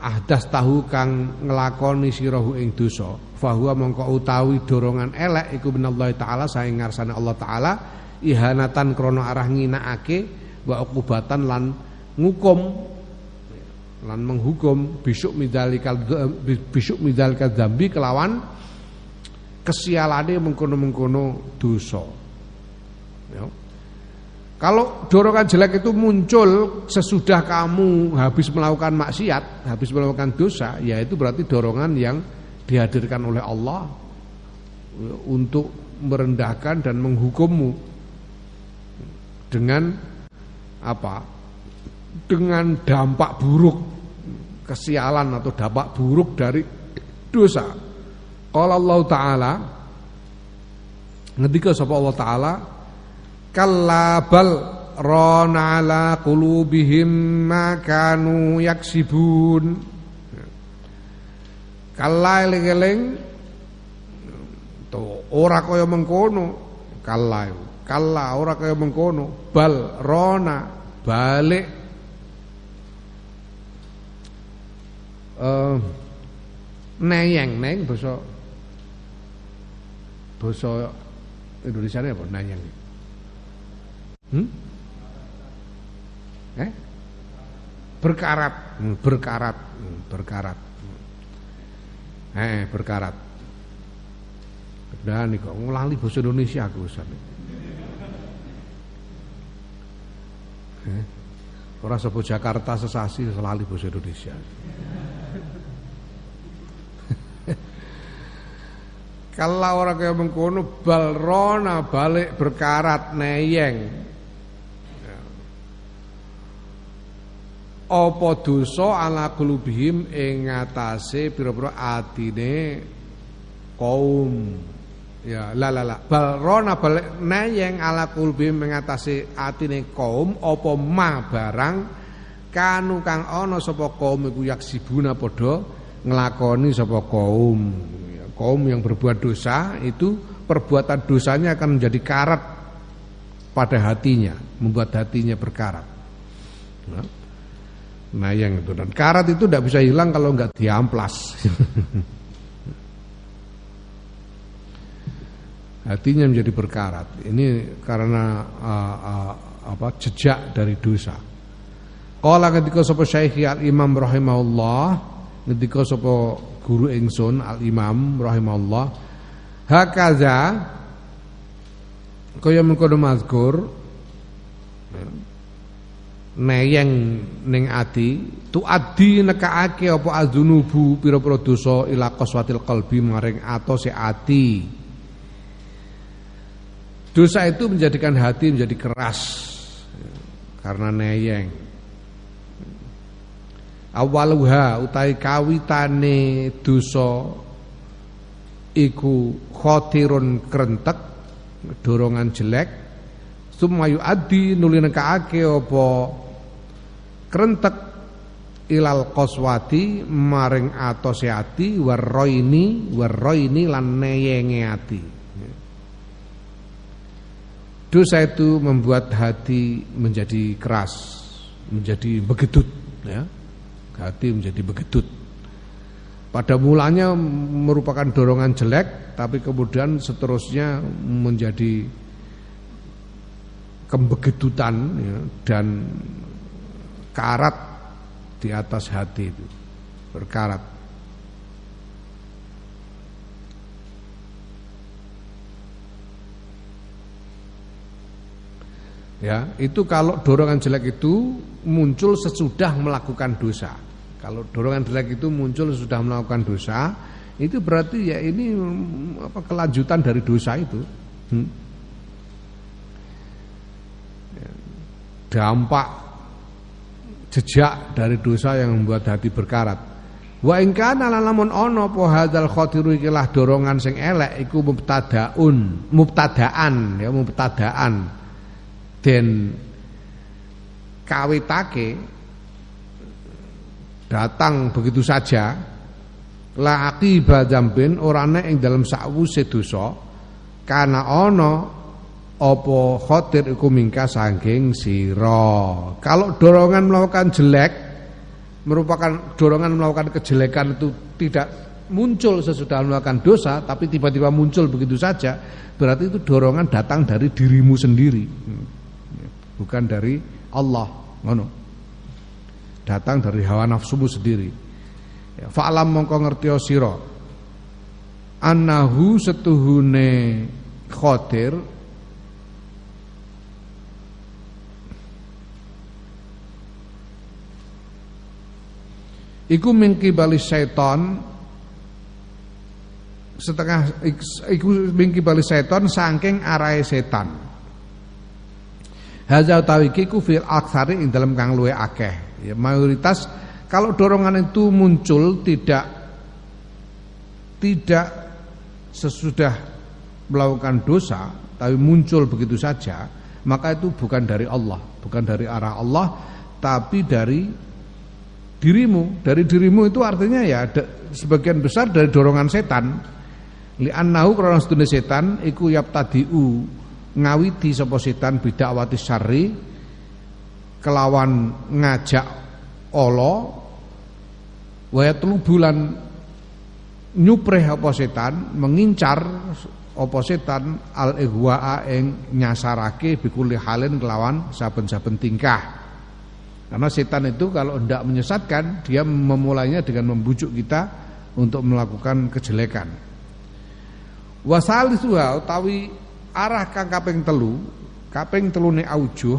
Ahdas tahu kang nglakoni sirahu ing dosa, fahuwa mongko utawi dorongan elek iku minallahi taala saing ngarsane Allah taala ihanatan krana arah nginakake wa ukubatan lan ngukum lan menghukum bisuk midzalikal bisuk midzalikal dzambi kelawan kesialane mengkono-mengkono dosa. Ya. Kalau dorongan jelek itu muncul sesudah kamu habis melakukan maksiat, habis melakukan dosa, ya itu berarti dorongan yang dihadirkan oleh Allah untuk merendahkan dan menghukummu dengan apa? Dengan dampak buruk kesialan atau dampak buruk dari dosa. Kalau Allah Taala ngendika sapa Allah Taala kalla bal rana ala qulubihim ma kanu yaksibun. Kalla eling-eling to ora kaya mengkono. Kalla kalla ora kaya mengkono. Bal rona balik. Uh, neyeng neng basa basa Indonesia apa? Nayang? Hmm? Eh? Berkarat, hmm, berkarat, hmm, berkarat. Eh, berkarat. Dan kok ngulali bahasa Indonesia aku usah. Eh? Orang sebut Jakarta sesasi selalu bahasa Indonesia. Kalau orang kayak mengkono balrona balik berkarat neyeng. Apa dosa ala kulubihim ing ngatasé pira-pira atine kaum. Ya, la la la. Balrona balik neyeng ala kulubihim ing ngatasé atine kaum apa ma barang kanu kang ana sapa kaum iku yaksibuna padha nglakoni sapa kaum kaum yang berbuat dosa itu perbuatan dosanya akan menjadi karat pada hatinya, membuat hatinya berkarat. Nah, nah yang itu dan karat itu tidak bisa hilang kalau nggak diamplas. hatinya menjadi berkarat. Ini karena uh, uh, apa jejak dari dosa. Kala ketika sapa Syekh Al Imam rahimahullah ketika sapa guru ingsun Al Imam rahimahullah hakaza kaya mengkono mazkur neyeng ning ati tu adi nekaake apa azunubu pira-pira dosa ila qaswatil qalbi maring atose ati. Dosa itu menjadikan hati menjadi keras karena neyeng. Awaluha utai kawitane dosa iku khotirun krentek dorongan jelek. Sumayu adi nulinekaake apa krentek ilal qaswati maring atose ati warroini warroini lan neyenge ati dosa itu membuat hati menjadi keras menjadi begedut ya hati menjadi begedut. Pada mulanya merupakan dorongan jelek, tapi kemudian seterusnya menjadi kembegedutan ya, dan karat di atas hati itu berkarat. Ya, itu kalau dorongan jelek itu muncul sesudah melakukan dosa. Kalau dorongan jelek itu muncul sesudah melakukan dosa, itu berarti ya ini apa kelanjutan dari dosa itu. Hmm. Ya, dampak jejak dari dosa yang membuat hati berkarat. Wa in kana lamun ana apa hadzal khatiru ikilah dorongan sing elek iku mubtadaun, mubtadaan ya mubtadaan den kawitake datang begitu saja la aqiba dzambin ora nek ing dalem sakwuse dosa kana ana apa khotir iku mingka saking sira. Kalau dorongan melakukan jelek merupakan dorongan melakukan kejelekan itu tidak muncul sesudah melakukan dosa tapi tiba-tiba muncul begitu saja berarti itu dorongan datang dari dirimu sendiri. Bukan dari Allah ngono. Datang dari hawa nafsumu sendiri. Ya, fa'lam mongko ngerti sira. Annahu setuhune khotir iku mingki bali seton setengah iku mingki bali seton saking arahe setan Haza utawi kiku fil aksari ing dalam kang luwe akeh. Ya, mayoritas kalau dorongan itu muncul tidak tidak sesudah melakukan dosa tapi muncul begitu saja, maka itu bukan dari Allah, bukan dari arah Allah, tapi dari dirimu. Dari dirimu itu artinya ya sebagian besar dari dorongan setan. Li'annahu krana sedune setan iku yaptadiu ngawiti sapa setan bidakwati syarri kelawan ngajak Allah wa bulan nyupreh apa setan mengincar apa setan al ihwaa ing nyasarake bikuli halin kelawan saben-saben tingkah. Karena setan itu kalau hendak menyesatkan dia memulainya dengan membujuk kita untuk melakukan kejelekan. Wasalisuha utawi arah kang kaping telu, kaping telune aujuh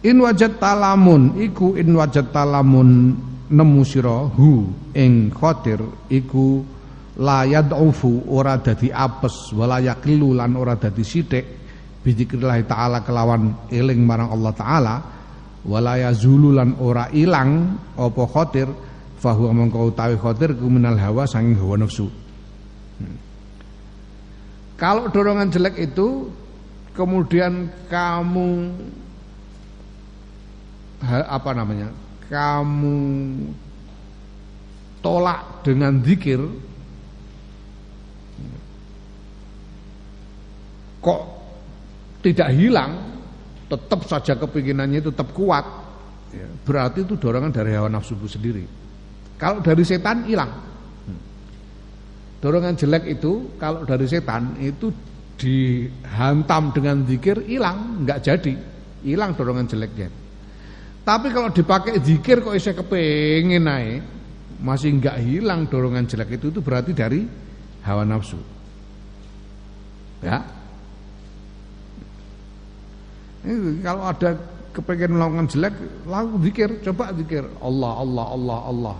In wajat talamun iku in wajat talamun nemu sira hu ing khatir iku la yad'ufu ora dadi apes wala yaqilu lan ora dadi sithik bizikrillah taala kelawan eling marang Allah taala wala yazulu lan ora ilang apa khatir fahu mongko utawi khatir kuminal hawa sanging hawa nafsu hmm. kalau dorongan jelek itu kemudian kamu apa namanya kamu tolak dengan zikir kok tidak hilang tetap saja kepinginannya tetap kuat. Ya, berarti itu dorongan dari hawa nafsu sendiri. Kalau dari setan hilang. Dorongan jelek itu kalau dari setan itu dihantam dengan zikir hilang. Nggak jadi. Hilang dorongan jeleknya. Tapi kalau dipakai zikir kok bisa kepengen naik, masih nggak hilang dorongan jelek itu itu berarti dari hawa nafsu. Ya. Ini kalau ada kepengen melakukan jelek, lalu zikir, coba zikir Allah Allah Allah Allah.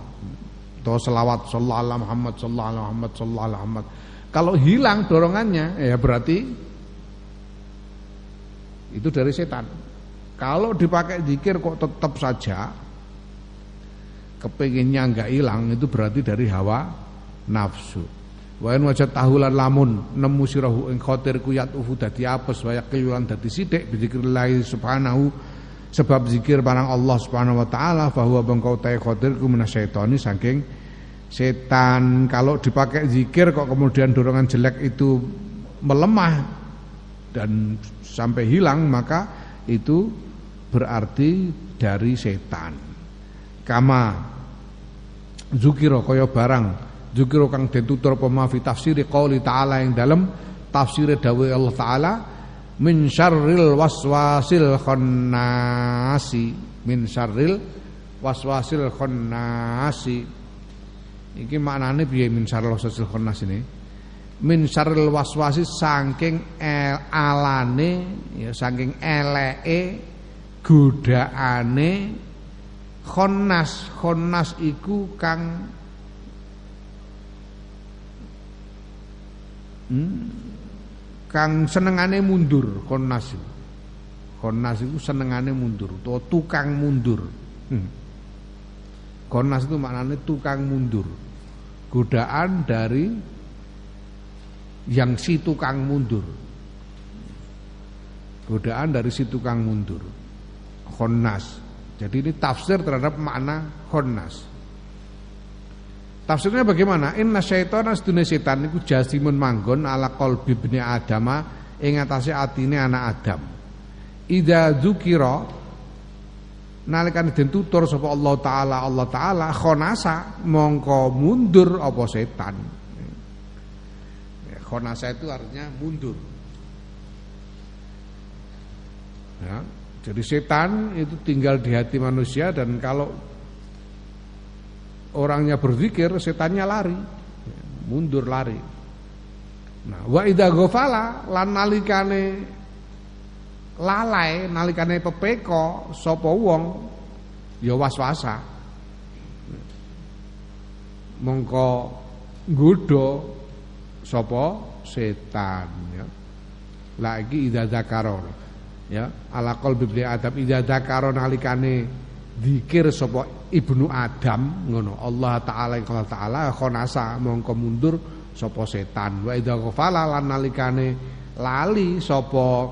Atau selawat sallallahu alaihi Muhammad sallallahu alaihi Muhammad sallallahu alaihi Muhammad. Kalau hilang dorongannya, ya berarti itu dari setan. Kalau dipakai zikir kok tetap saja kepinginnya enggak hilang itu berarti dari hawa nafsu. Wa in wajat tahulan lamun nemu sirahu ing khatir kuyat ufu dadi apes wa yaqilan dadi sithik bi zikrillah subhanahu sebab zikir barang Allah Subhanahu wa taala bahwa bengkau ta'i khatir ku minasyaitani saking setan. Kalau dipakai zikir kok kemudian dorongan jelek itu melemah dan sampai hilang maka itu berarti dari setan. Kama zukiro kaya barang zukiro kang den tutur apa ma fi tafsiri qauli ta'ala yang dalam tafsir dawuh Allah taala min syarril waswasil khannasi. Min syarril waswasil khannasi. Iki maknane piye min syarril waswasil khannas ini? Min syarril waswasi saking el alane ya saking eleke godaane khonnas. Khonnas iku kang hmm, kang senengane mundur khonnas khonnas iku senengane mundur atau tukang mundur hmm. khonnas itu maknanya tukang mundur godaan dari yang si tukang mundur godaan dari si tukang mundur khonnas. Jadi ini tafsir terhadap makna khonnas. Tafsirnya bagaimana? Inna syaitana sedune setan iku jasimun manggon ala qalbi ibni adama ing atase atine anak Adam. Idza dzukira nalikan den tutur sapa Allah taala Allah taala khonasa mongko mundur apa setan. Ya, khonasa itu artinya mundur. Ya, jadi setan itu tinggal di hati manusia dan kalau orangnya berzikir, setannya lari, mundur lari. Nah, wa idza ghafala lan nalikane lalai, nalikane pepeko sapa wong ya waswasa. Mongko nggodha sapa setan ya. Lagi idza zakara ya ala qalbi adam idza dzakara nalikane zikir sapa ibnu adam ngono. Allah taala Allah taala khonasa mongko mundur sapa setan. Wa idza ghafala lan nalikane lali sapa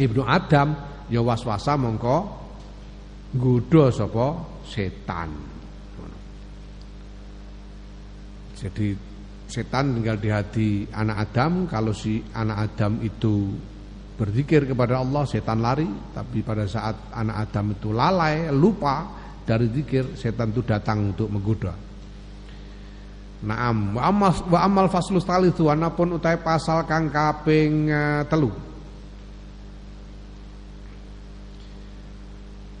ibnu adam ya waswasa mongko nggodha sapa setan. Jadi setan tinggal di hati anak Adam kalau si anak Adam itu berzikir kepada Allah setan lari tapi pada saat anak Adam itu lalai lupa dari zikir setan itu datang untuk menggoda. Naam wa amal wa amal faslus anapun utai pasal kang kaping uh, telu.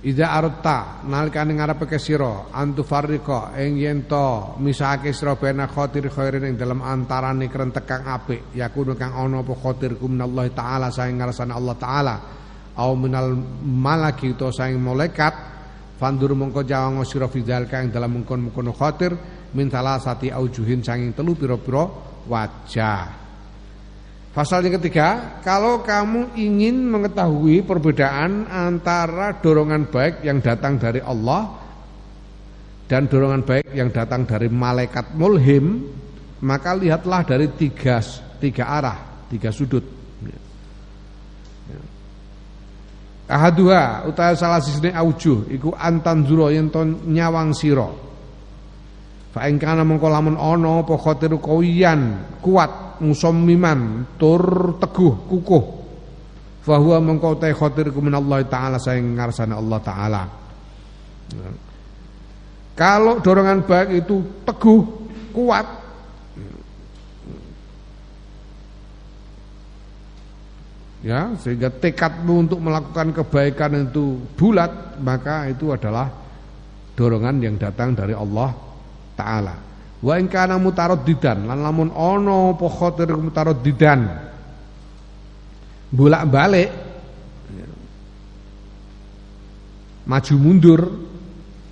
Ida arta nalikane ngarepake sira antu farriqa ing yen to misake sira bena khatir khairin ing dalam antarane krentek kang apik yakunu kang ana apa khatir minallahi taala saing ngarsane Allah taala au minal malaki to saing malaikat Fandur mongko jawang sira fidal kang dalam mengkon-mengkono khatir min salasati aujuhin sanging telu pira-pira wajah. Pasal yang ketiga, kalau kamu ingin mengetahui perbedaan antara dorongan baik yang datang dari Allah dan dorongan baik yang datang dari malaikat mulhim, maka lihatlah dari tiga, tiga arah, tiga sudut. Ahaduha utawa salah sisine aujuh iku antan zuro yen nyawang sira. Fa ing kana mengko lamun kuat musammiman tur teguh kukuh. Fa huwa mengko ta khatir Allah taala saing ngarsane Allah taala. Kalau dorongan baik itu teguh, kuat, ya sehingga tekadmu untuk melakukan kebaikan itu bulat maka itu adalah dorongan yang datang dari Allah taala wa in kana mutaraddidan lan lamun ana apa khatir mutaraddidan bolak-balik maju mundur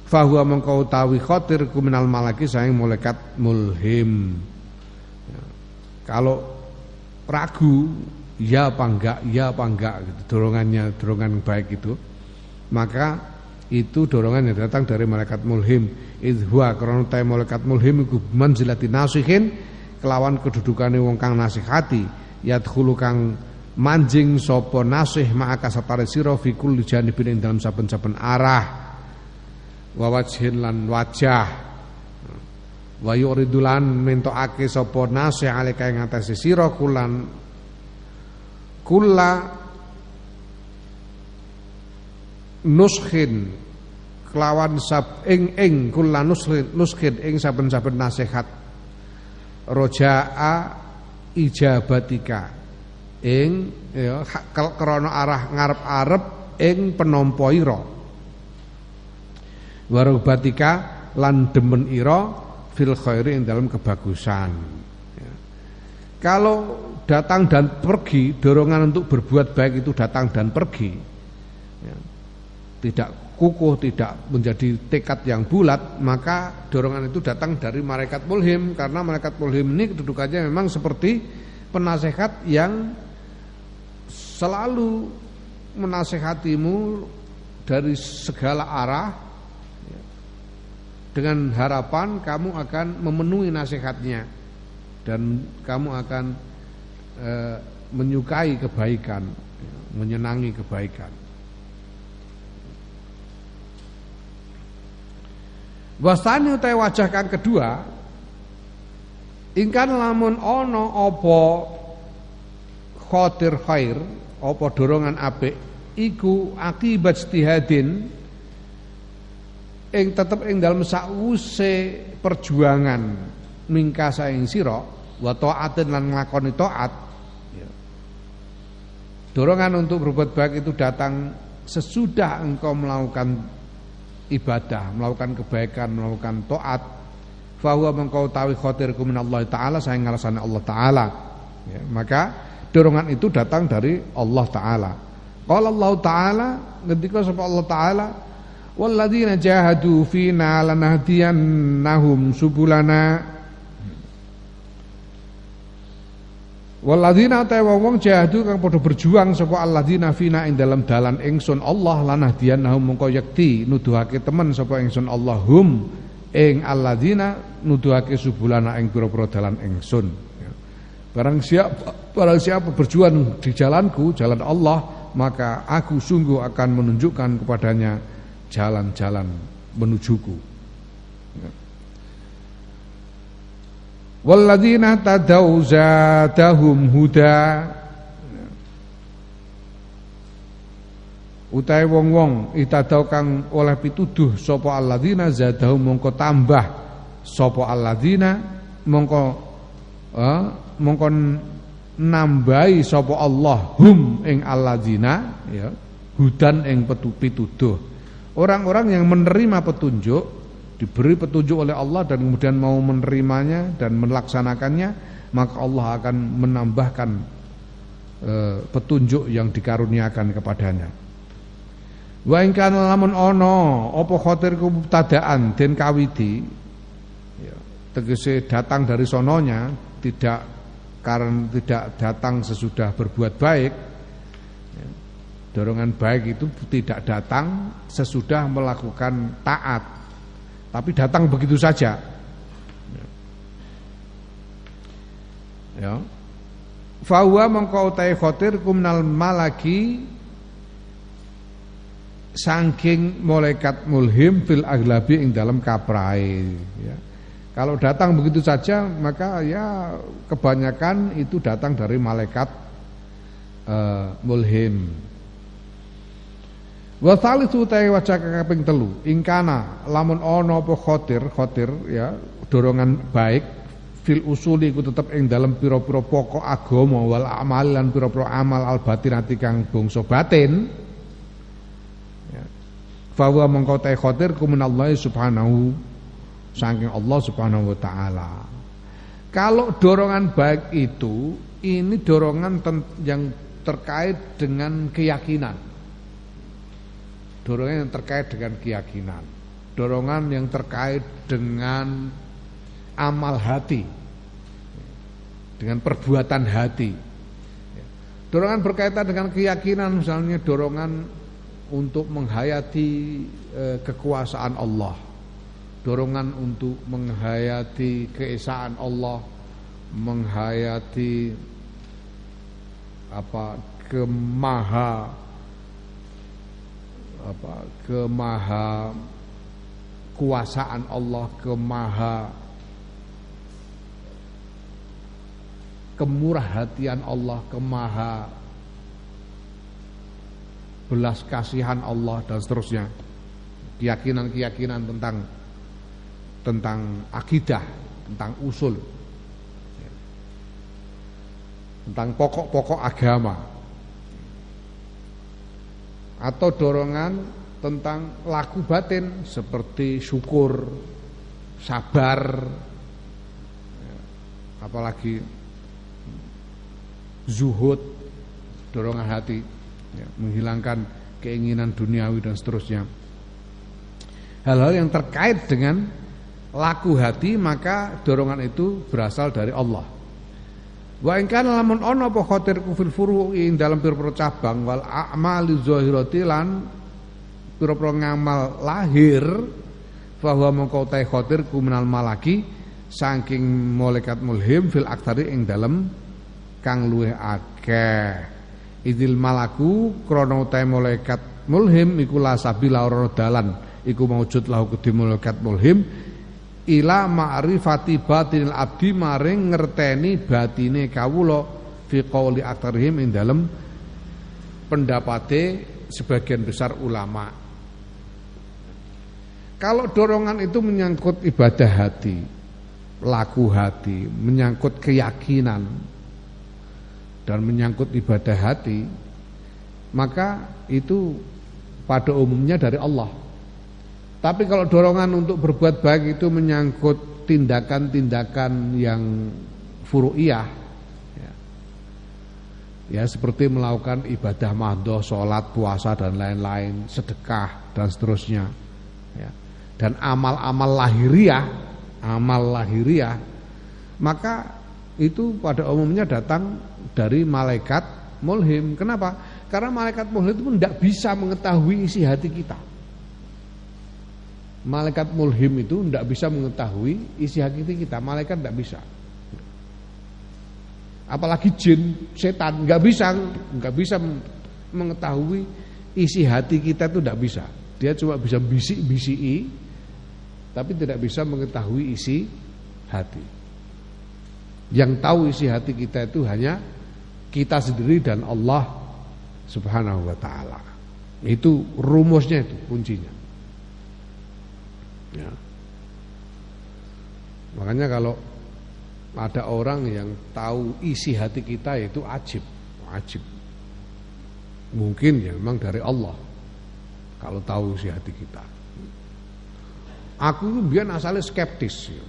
fahuwa mengkau tawi khatir kuminal malaki sayang malaikat mulhim ya. kalau ragu ya apa enggak, ya apa enggak gitu. Dorongannya dorongan baik itu. Maka itu dorongan yang datang dari malaikat mulhim. Idhwa karena tay malaikat mulhim iku manzilati nasihin kelawan kedudukane wong kang nasihati yadkhulu kang manjing sapa nasih ma'aka satare sira fi kulli janibin ing dalam saben-saben arah. Wa wajhin lan wajah. Wa yuridulan mentokake sapa nasih alika ing atase sira kulan kulla nuskhin kelawan sab ing ing kulla nuskhin nuskhin ing saben-saben nasihat. Rojaa ijabatika. Ing ya krana arah ngarep-arep ing penampa ira. Warubatika lan demen ira fil khairi ing dalam kebagusan. Ya. kalau datang dan pergi, dorongan untuk berbuat baik itu datang dan pergi. Tidak kukuh, tidak menjadi tekad yang bulat, maka dorongan itu datang dari malaikat mulhim karena malaikat mulhim ini kedudukannya memang seperti penasehat yang selalu menasehatimu dari segala arah dengan harapan kamu akan memenuhi nasihatnya dan kamu akan e, menyukai kebaikan, menyenangi kebaikan. Wasani utai wajah kang kedua ingkan lamun ono opo khotir khair opo dorongan apik iku akibat istihadin ing tetep ing dalam sause perjuangan mingkasa ing sira wa taatin lan nglakoni taat. Dorongan untuk berbuat baik itu datang sesudah engkau melakukan ibadah, melakukan kebaikan, melakukan taat. Fahuwa mengkau tawi khatirku Allah Ta'ala Saya ngerasani Allah Ta'ala ya, Maka dorongan itu datang dari Allah Ta'ala Kalau Allah Ta'ala Ketika sebab Allah Ta'ala Walladzina jahadu fina lanahdiyannahum subulana Waladina ta wong jahadu kang padha berjuang sapa alladzina fina ing dalam dalan ingsun Allah lanah dianahum mongko yakti nuduhake temen sapa ingsun Allahum ing alladzina nuduhake subulana ing pira-pira dalan ingsun. Ya. Barang siapa barang siapa berjuang di jalanku, jalan Allah, maka aku sungguh akan menunjukkan kepadanya jalan-jalan menujuku. Walladzina tadau zadahum huda. Utahe wong-wong itadau kang oleh pituduh sapa alladzina zadahum mongko tambah sapa alladzina mongko eh, mongko nambahi sapa Allah hum ing alladzina ya hudan ing pituduh. Orang-orang yang menerima petunjuk diberi petunjuk oleh Allah dan kemudian mau menerimanya dan melaksanakannya maka Allah akan menambahkan e, petunjuk yang dikaruniakan kepadanya. Wa ing kana lamun ana apa khatir mubtadaan den kawiti ya, tegese datang dari sononya tidak karena tidak datang sesudah berbuat baik ya, dorongan baik itu tidak datang sesudah melakukan taat tapi datang begitu saja ya. Fahuwa mengkau tai khotir kumnal malaki Sangking malaikat mulhim fil aglabi ing dalam kaprai ya. Kalau datang begitu saja maka ya kebanyakan itu datang dari malaikat uh, mulhim. Wa thalithu ta'i wajah kaping telu. Ingkana lamun ono apa khotir khotir ya dorongan baik fil usuli ku tetep ing dalam pira-pira pokok agama wal amal lan pira-pira amal al batinati kang bangsa batin. Fawa mengkau tay khotir kuminallahi subhanahu saking Allah subhanahu wa ta'ala. Kalau dorongan baik itu Ini dorongan yang terkait dengan keyakinan Dorongan yang terkait dengan keyakinan. Dorongan yang terkait dengan amal hati. Dengan perbuatan hati. Dorongan berkaitan dengan keyakinan Misalnya dorongan untuk menghayati eh, kekuasaan Allah. Dorongan untuk menghayati keesaan Allah. Menghayati apa kemaha apa kemaha kuasaan Allah kemaha kemurah hatian Allah kemaha belas kasihan Allah dan seterusnya. Keyakinan-keyakinan tentang tentang akidah tentang usul. Tentang pokok-pokok agama atau dorongan tentang laku batin seperti syukur sabar apalagi zuhud dorongan hati ya, menghilangkan keinginan duniawi dan seterusnya. Hal-hal yang terkait dengan laku hati maka dorongan itu berasal dari Allah. Wa in lamun ana apa khatir kufil furu'i dalam pira-pira cabang wal a'mali zahirati lan pira-pira ngamal lahir bahwa mengkau tai khatir kuminal malaki saking malaikat mulhim fil aktari ing dalam kang luwih akeh. Idil malaku krono te malaikat mulhim iku la sabila ora dalan iku maujud lahu kedhi malaikat mulhim ila ma'rifati batinil abdi maring ngerteni batine kawula fi qauli aktarihim ing dalem pendapate sebagian besar ulama. Kalau dorongan itu menyangkut ibadah hati laku hati menyangkut keyakinan dan menyangkut ibadah hati maka itu pada umumnya dari Allah tapi kalau dorongan untuk berbuat baik itu menyangkut tindakan-tindakan yang furu'iyah ya. ya seperti melakukan ibadah mahdoh, sholat, puasa dan lain-lain sedekah dan seterusnya ya. dan amal-amal lahiriah amal lahiriah maka itu pada umumnya datang dari malaikat mulhim. Kenapa? Karena malaikat mulhim itu tidak bisa mengetahui isi hati kita. Malaikat mulhim itu tidak bisa mengetahui isi hati kita. Malaikat tidak bisa. Apalagi jin, setan nggak bisa, nggak bisa mengetahui isi hati kita itu tidak bisa. Dia cuma bisa bisik-bisiki, tapi tidak bisa mengetahui isi hati. Yang tahu isi hati kita itu hanya kita sendiri dan Allah Subhanahu wa taala. Itu rumusnya itu kuncinya. Ya. Makanya kalau ada orang yang tahu isi hati kita itu ajib, ajib. Mungkin ya memang dari Allah kalau tahu isi hati kita. Aku biar asalnya skeptis. Ya.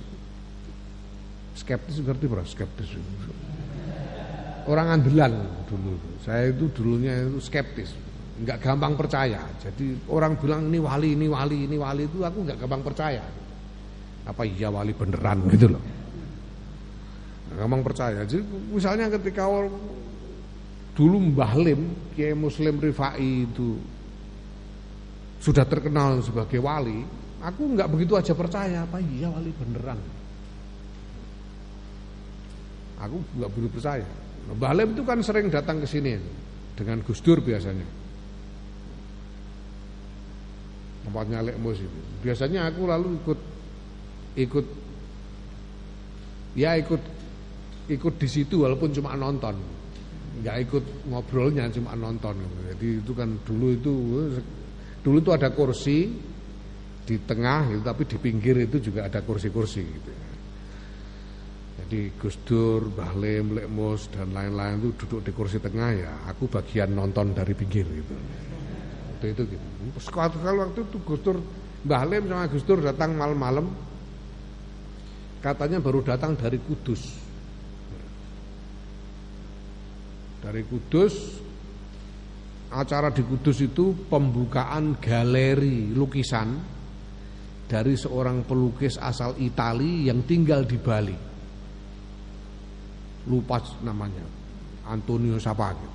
Skeptis ngerti berapa skeptis? Orang andelan dulu. Saya itu dulunya itu skeptis, nggak gampang percaya. Jadi orang bilang ini wali, ini wali, ini wali itu aku nggak gampang percaya. Apa iya wali beneran gitu loh gampang percaya. Jadi misalnya ketika orang dulu Mbah Lim, Kiai Muslim Rifai itu sudah terkenal sebagai wali, aku nggak begitu aja percaya apa iya wali beneran. Aku nggak begitu percaya. Mbah Lim itu kan sering datang ke sini dengan Gus Dur biasanya. Tempatnya Lek Mus itu. Biasanya aku lalu ikut ikut ya ikut ikut di situ walaupun cuma nonton. Nggak ikut ngobrolnya cuma nonton. Jadi itu kan dulu itu dulu itu ada kursi di tengah gitu, tapi di pinggir itu juga ada kursi-kursi gitu. Jadi Gus Dur, Mbah Lim, Lekmus dan lain-lain itu duduk di kursi tengah ya. Aku bagian nonton dari pinggir gitu itu itu gitu. Kalau waktu itu Gus Dur Mbah Lim sama Gus Dur datang malam-malam. Katanya baru datang dari Kudus. Dari Kudus acara di Kudus itu pembukaan galeri lukisan dari seorang pelukis asal Itali yang tinggal di Bali. Lupa namanya Antonio siapa gitu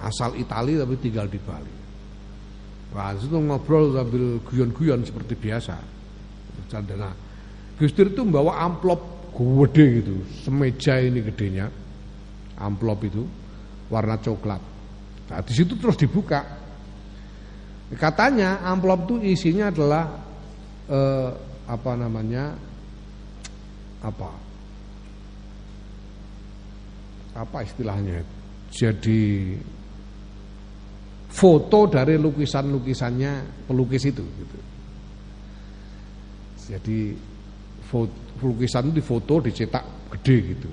asal Itali tapi tinggal di Bali Wah, itu ngobrol sambil guyon-guyon seperti biasa. Candana. Gus Dur itu membawa amplop gede gitu, semeja ini gedenya, amplop itu warna coklat. Nah, di situ terus dibuka. Katanya amplop itu isinya adalah eh, apa namanya apa apa istilahnya jadi foto dari lukisan-lukisannya pelukis itu gitu. Jadi lukisan itu difoto dicetak gede gitu.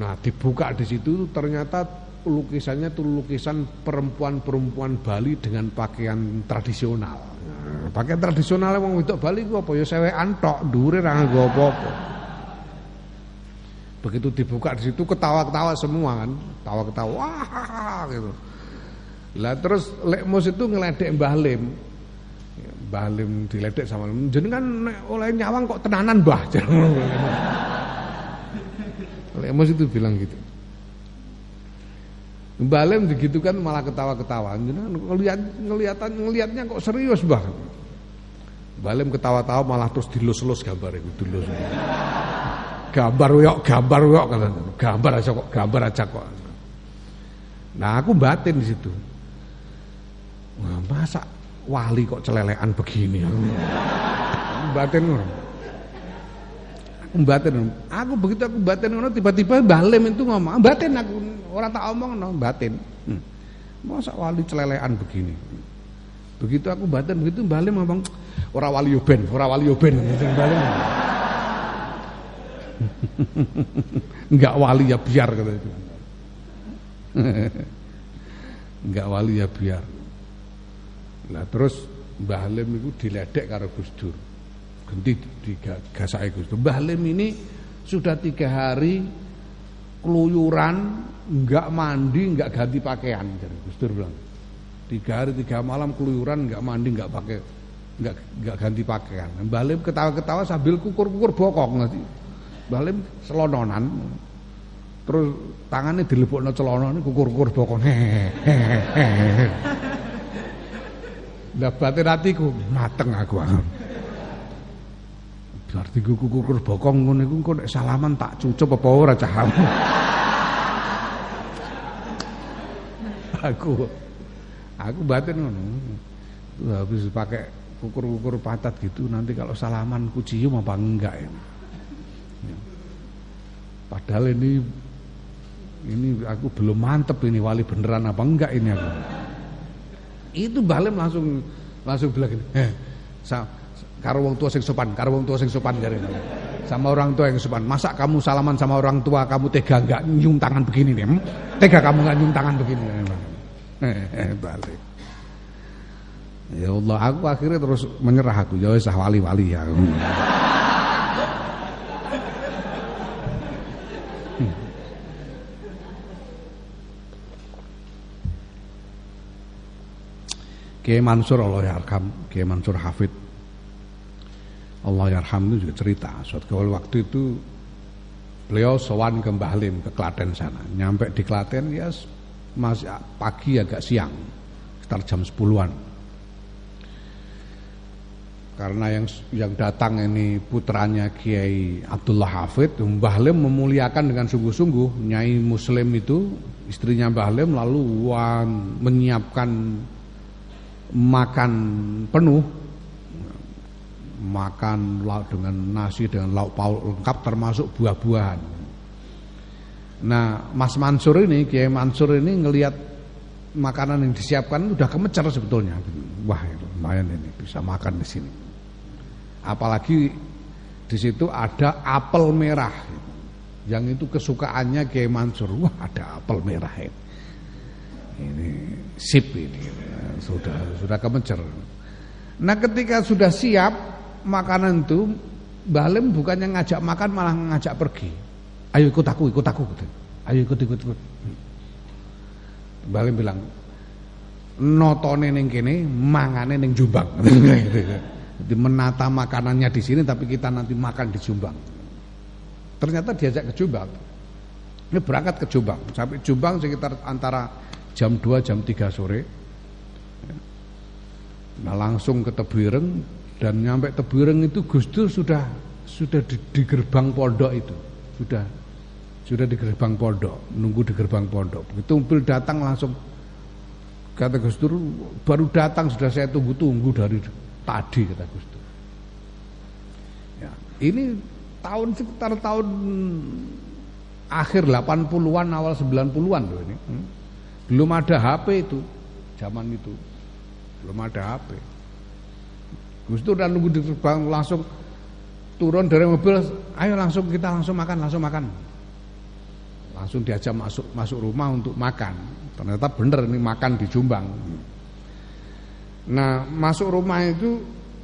Nah dibuka di situ ternyata lukisannya itu lukisan perempuan-perempuan Bali dengan pakaian tradisional. Nah, pakaian tradisional emang itu Bali gua apa ya sewe antok dure ra apa-apa. Begitu dibuka di situ ketawa-ketawa semua kan, ketawa-ketawa wah gitu. Lah terus Lekmus itu ngeledek Mbah Lim, Balim diledek sama jenengan oleh nyawang kok tenanan Mbah. Lemos itu bilang gitu. Balim begitu kan malah ketawa-ketawa. Jenengan ngelihat ngeliatan ngelihatnya kok serius Mbah. Balim ketawa-tawa malah terus dilus-lus gambar itu dilus. Gambar yuk, gambar yuk kata. Gambar aja kok, gambar aja kok. Nah, aku batin di situ. Wah, masa wali kok celelekan begini. Batin Aku batin. Aku begitu aku batin ngono tiba-tiba Mbah Lem itu ngomong, batin aku orang tak omong no, batin. Hmm. Masa wali celelekan begini. Begitu aku batin begitu Mbah Lem ngomong, ora wali yo ben, ora wali yo ben. Enggak wali ya biar kata itu. Enggak wali ya biar. Nah terus Mbah Halim itu diledek karo Gus Dur. Ganti digasake Gus Dur. Mbah Halim ini sudah tiga hari keluyuran, enggak mandi, enggak ganti pakaian. Jadi Gus Dur bilang. Tiga hari tiga malam keluyuran, enggak mandi, enggak pakai, enggak enggak ganti pakaian. Mbah Halim ketawa-ketawa sambil kukur-kukur bokok nanti. Mbah Halim selononan. Terus tangannya dilebokno celana kukur-kukur bokok. Lah batin atiku mateng aku. Berarti gue kukur bokong iku engko nek salaman tak cucup apa ora cah aku. Aku batin ngono. Habis pakai kukur-kukur patat gitu nanti kalau salaman ku cium apa enggak ya. Padahal ini ini aku belum mantep ini wali beneran apa enggak ini aku. Itu Balim langsung langsung bilang gini, eh, karo wong tua sing sopan, karo wong tua sing sopan jare. Sama orang tua yang sopan. Masa kamu salaman sama orang tua kamu tega enggak nyium tangan begini nih? Tega kamu enggak nyium tangan begini. Eh, eh, balik. Ya Allah, aku akhirnya terus menyerah aku. Ya wis wali-wali ya. Kiai Mansur Allah yarham, Kiai Mansur Hafid. Allah yarham itu juga cerita. Suatu waktu itu beliau sowan ke Mbah Lim ke Klaten sana. Nyampe di Klaten ya masih pagi agak siang sekitar jam 10-an karena yang yang datang ini putranya Kiai Abdullah Hafid Mbah Lim memuliakan dengan sungguh-sungguh. Nyai Muslim itu istrinya Mbah Lim lalu wan, menyiapkan makan penuh makan lauk dengan nasi dengan lauk pauk lengkap termasuk buah-buahan. Nah, Mas Mansur ini, Kiai Mansur ini ngelihat makanan yang disiapkan udah kemecer sebetulnya. Wah, lumayan ini bisa makan di sini. Apalagi di situ ada apel merah. Yang itu kesukaannya Kiai Mansur. Wah, ada apel merah ini. Ini sip ini sudah sudah kemencer. Nah ketika sudah siap makanan itu Balim bukannya ngajak makan malah ngajak pergi. Ayo ikut aku, ikut aku. Gitu. Ayo ikut, ikut, ikut. Balim bilang, notone neng kene, mangane neng Jombang. Jadi menata makanannya di sini tapi kita nanti makan di Jombang. Ternyata diajak ke Jombang. Ini berangkat ke Jombang. Sampai Jombang sekitar antara jam 2 jam 3 sore. Nah langsung ke Tebuireng dan nyampe Tebuireng itu Gus Dur sudah sudah di, di gerbang pondok itu. Sudah sudah di gerbang pondok, nunggu di gerbang pondok. Begitu mobil datang langsung kata Gus Dur baru datang sudah saya tunggu-tunggu dari tadi kata Gus Dur. Ya, ini tahun sekitar tahun akhir 80-an awal 90-an loh ini. Hmm. Belum ada HP itu zaman itu. Belum ada HP. Gus Dur dan nunggu di langsung turun dari mobil, ayo langsung kita langsung makan, langsung makan. Langsung diajak masuk masuk rumah untuk makan. Ternyata benar ini makan di Jombang. Nah, masuk rumah itu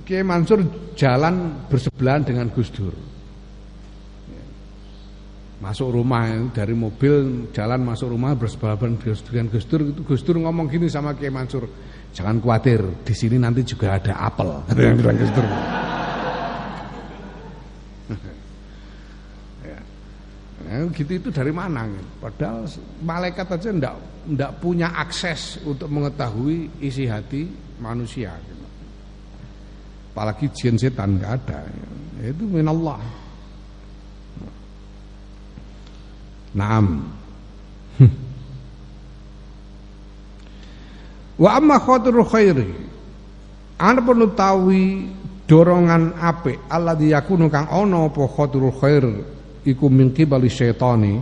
Kiai Mansur jalan bersebelahan dengan Gus Dur. Masuk rumah dari mobil jalan masuk rumah bersebelahan dengan Gus Dur Gus Dur ngomong gini sama Kiai Mansur, jangan khawatir di sini nanti juga ada apel. Ada yang bilang Dur. ya. Nah, gitu itu dari mana? Padahal malaikat aja ndak ndak punya akses untuk mengetahui isi hati manusia. Gitu. Apalagi jin setan nggak ada. Itu minallah. Naam. Wa amma khatirul khairi. Ana perlu tawi dorongan apik Allah yakunu kang ana apa khatirul khair iku min qibali syaitani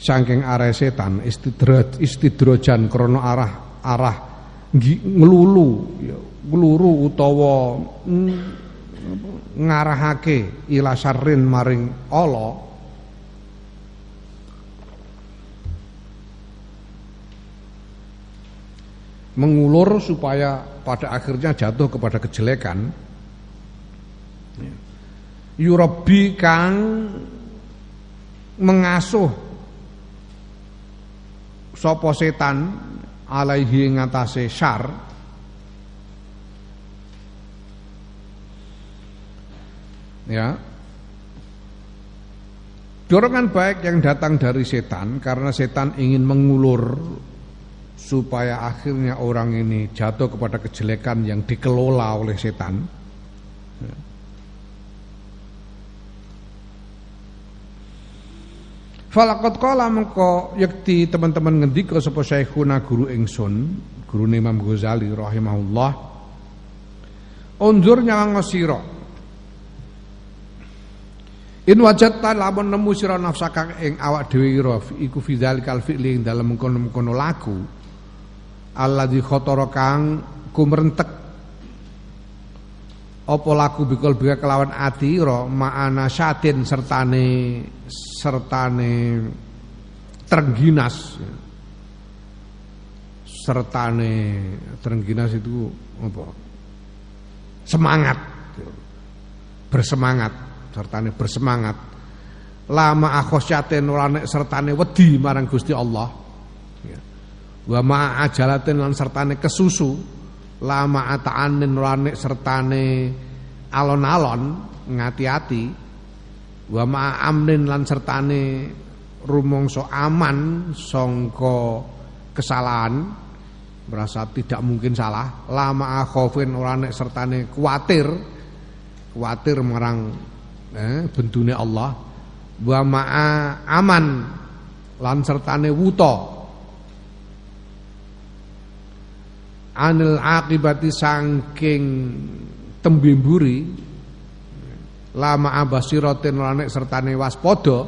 saking arah setan istidraj istidrojan krana arah arah ngelulu ya, ngeluru utawa ngarahake ila syarrin maring Allah mengulur supaya pada akhirnya jatuh kepada kejelekan. Yurobi kang mengasuh sopo setan alaihi ngatase syar. Ya. Dorongan baik yang datang dari setan karena setan ingin mengulur supaya akhirnya orang ini jatuh kepada kejelekan yang dikelola oleh setan. Falakot kala mengko yakti teman-teman ngendika sapa Syekhuna guru ingsun, guru Imam Ghazali rahimahullah. Unzur nyawang sira. In wajadta lamun nemu sira nafsaka ing awak dhewe ira iku fidzalikal fi'li ing dalem mengkono-mengkono laku alladzi khatara kang kumrentek apa laku bikol bika kelawan ati ira ma'ana syatin sertane sertane terengginas. Sertane terengginas itu apa semangat. Bersemangat. Sertane bersemangat. Lama akhosyatin ora sertane wedi marang Gusti Allah. Wa ma ajalatin lan sertane kesusu. Lama ataanin ora sertane alon-alon ngati-ati. Wa ma amnin lan sertane aman sangka kesalahan. Merasa tidak mungkin salah. Lama akhofin ora nek sertane kuatir. Kuatir marang eh, bendune Allah. Wa ma'a aman lan sertane wuta anil akibati saking tembimburi lama abasiratin lanek sertane waspada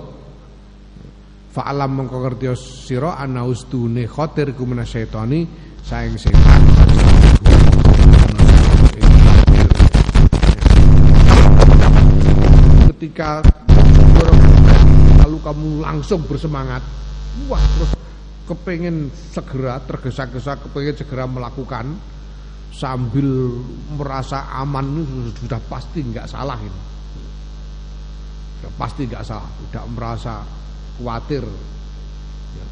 fa'alam mengko ngerti sira ana ustune khatir ku menasyaitani saing setan. Ketika lalu kamu langsung bersemangat wah terus kepengen segera tergesa-gesa kepengen segera melakukan sambil merasa aman sudah pasti nggak salah ini. Sudah pasti nggak salah tidak merasa khawatir ya,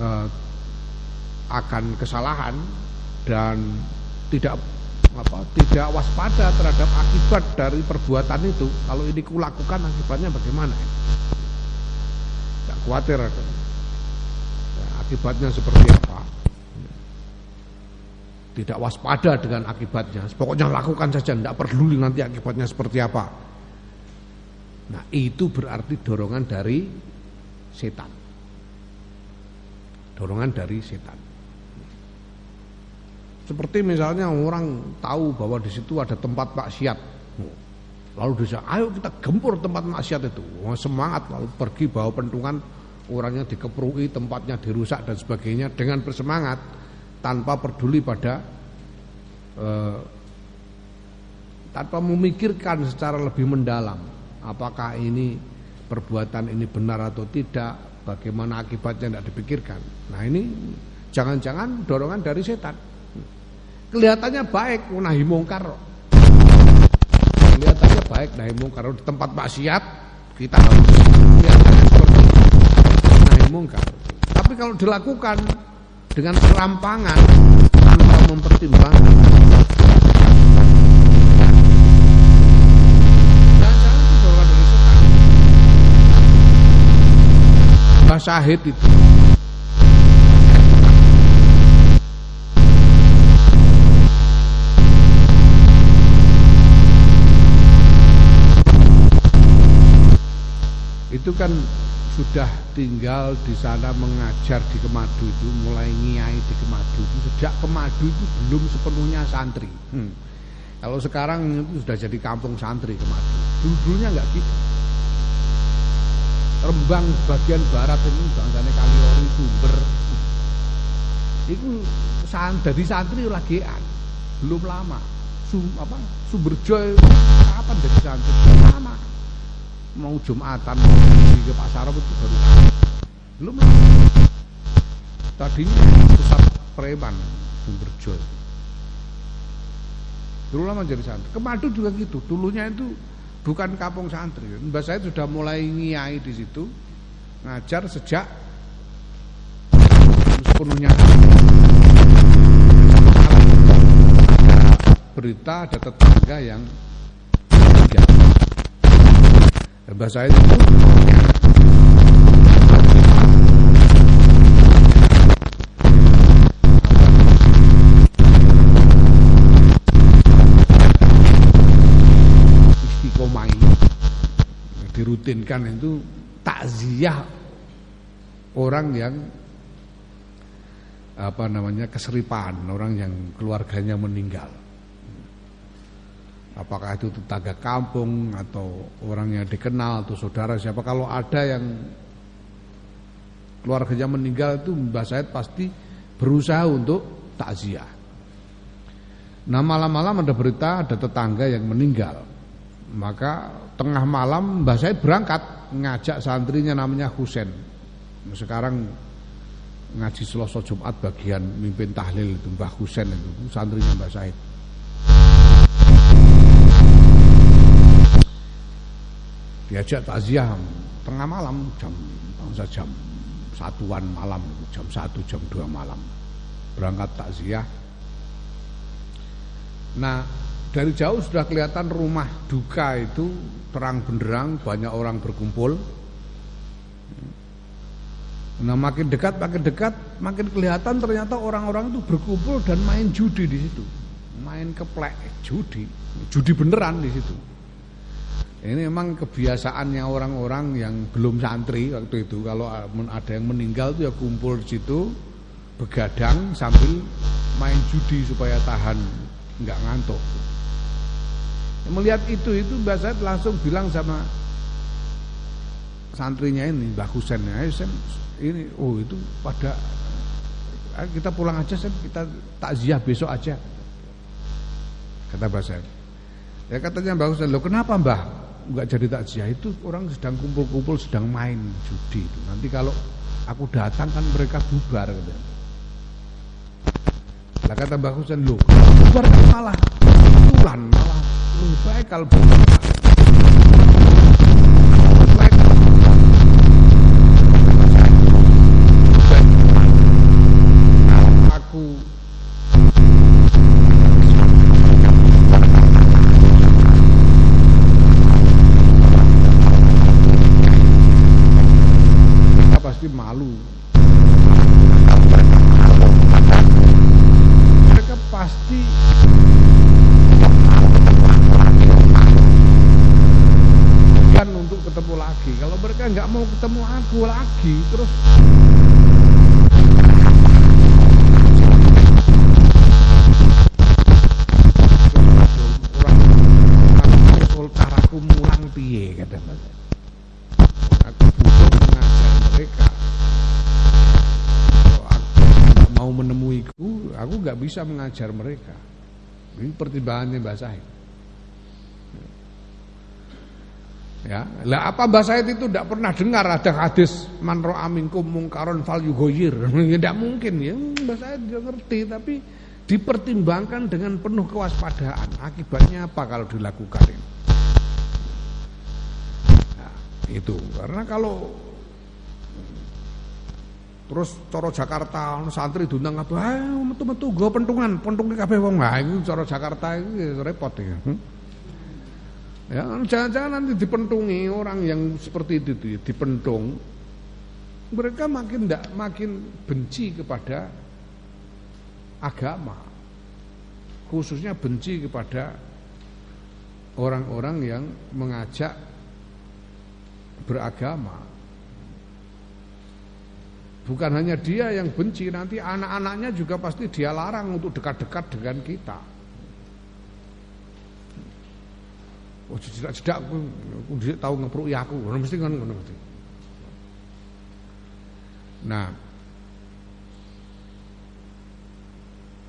eh, akan kesalahan dan tidak apa tidak waspada terhadap akibat dari perbuatan itu. Kalau ini kulakukan akibatnya bagaimana? Tidak khawatir ya, akibatnya seperti apa. Tidak waspada dengan akibatnya. Pokoknya lakukan saja tidak peduli nanti akibatnya seperti apa. Nah itu berarti dorongan dari setan. Dorongan dari setan. Seperti misalnya orang tahu bahwa di situ ada tempat maksiat. Lalu dia ayo kita gempur tempat maksiat itu. Semangat lalu pergi bawa pentungan orangnya dikeprui, tempatnya dirusak dan sebagainya dengan bersemangat tanpa peduli pada eh, tanpa memikirkan secara lebih mendalam apakah ini perbuatan ini benar atau tidak, bagaimana akibatnya tidak dipikirkan. Nah ini jangan-jangan dorongan dari setan. Kelihatannya baik nahi mungkar. Kelihatannya baik nahi mungkar. Di tempat maksiat kita harus mungkar tapi kalau dilakukan dengan kerampangan tanpa mempertimbangkan. Syahid itu. Itu kan sudah tinggal di sana mengajar di Kemadu itu mulai ngiai di Kemadu itu sejak Kemadu itu belum sepenuhnya santri. Hmm. kalau sekarang itu sudah jadi kampung santri Kemadu. Dulu dulunya nggak gitu. Rembang bagian barat ini bangsane Kaliori Sumber. Itu dari santri lagi belum lama. Sum, apa? Sumberjo kapan jadi santri? Lama mau Jumatan ke pasar itu baru belum tadinya pusat preman Sumberjo dulu lama jadi santri. Kemadu juga gitu. Dulunya itu bukan kampung santri. Mbak saya sudah mulai ngiai di situ ngajar sejak sepenuhnya. Berita ada tetangga yang bahasa itu istiqomah dirutinkan itu takziah orang yang apa namanya keseripan orang yang keluarganya meninggal Apakah itu tetangga kampung atau orang yang dikenal atau saudara siapa kalau ada yang keluarganya meninggal itu Mbah Said pasti berusaha untuk takziah. Nah malam-malam ada berita ada tetangga yang meninggal. Maka tengah malam Mbah Said berangkat ngajak santrinya namanya Husen. Sekarang ngaji Selasa Jumat bagian mimpin tahlil itu Mbah Husen itu santrinya Mbah Said. Diajak takziah tengah malam jam bangsa jam satuan malam jam satu jam dua malam. Berangkat takziah. Nah dari jauh sudah kelihatan rumah duka itu terang benderang banyak orang berkumpul. Nah makin dekat makin dekat makin kelihatan ternyata orang-orang itu berkumpul dan main judi di situ. Main keplek judi. Judi beneran di situ ini memang kebiasaannya orang-orang yang belum santri waktu itu kalau ada yang meninggal itu ya kumpul di situ begadang sambil main judi supaya tahan nggak ngantuk. Melihat itu itu Mbak Said langsung bilang sama santrinya ini Mbak Husen, ini oh itu pada kita pulang aja sen kita takziah besok aja kata Mbak Said. Ya katanya Mbak Husen, lo kenapa Mbah? Nggak jadi takziah itu orang sedang kumpul-kumpul sedang main judi itu. Nanti kalau aku datang kan mereka bubar gitu. Lah kata Mbak Husen, "Loh, bubar malah tulan, malah lebih baik kalau bubar." Bisa mengajar mereka. Ini pertimbangannya Mbak Said. Ya, lah apa Mbak Said itu tidak pernah dengar ada hadis man ro'a minkum mungkaron fal yugoyir. Tidak mungkin ya, Mbak Said juga ngerti tapi dipertimbangkan dengan penuh kewaspadaan. Akibatnya apa kalau dilakukan ini? Nah, itu karena kalau Terus cara Jakarta santri diundang apa? Ayo metu-metu go pentungan, pentunge kabeh wong. Nah, iku cara Jakarta itu repot ya. Hmm? Ya, jangan-jangan nanti dipentungi orang yang seperti itu, itu ya, dipentung. Mereka makin tidak makin benci kepada agama. Khususnya benci kepada orang-orang yang mengajak beragama. Bukan hanya dia yang benci, nanti anak-anaknya juga pasti dia larang untuk dekat-dekat dengan kita. Oh, jedak-jedak aku, aku tahu ngepruk ya aku, mesti kan mesti. Nah,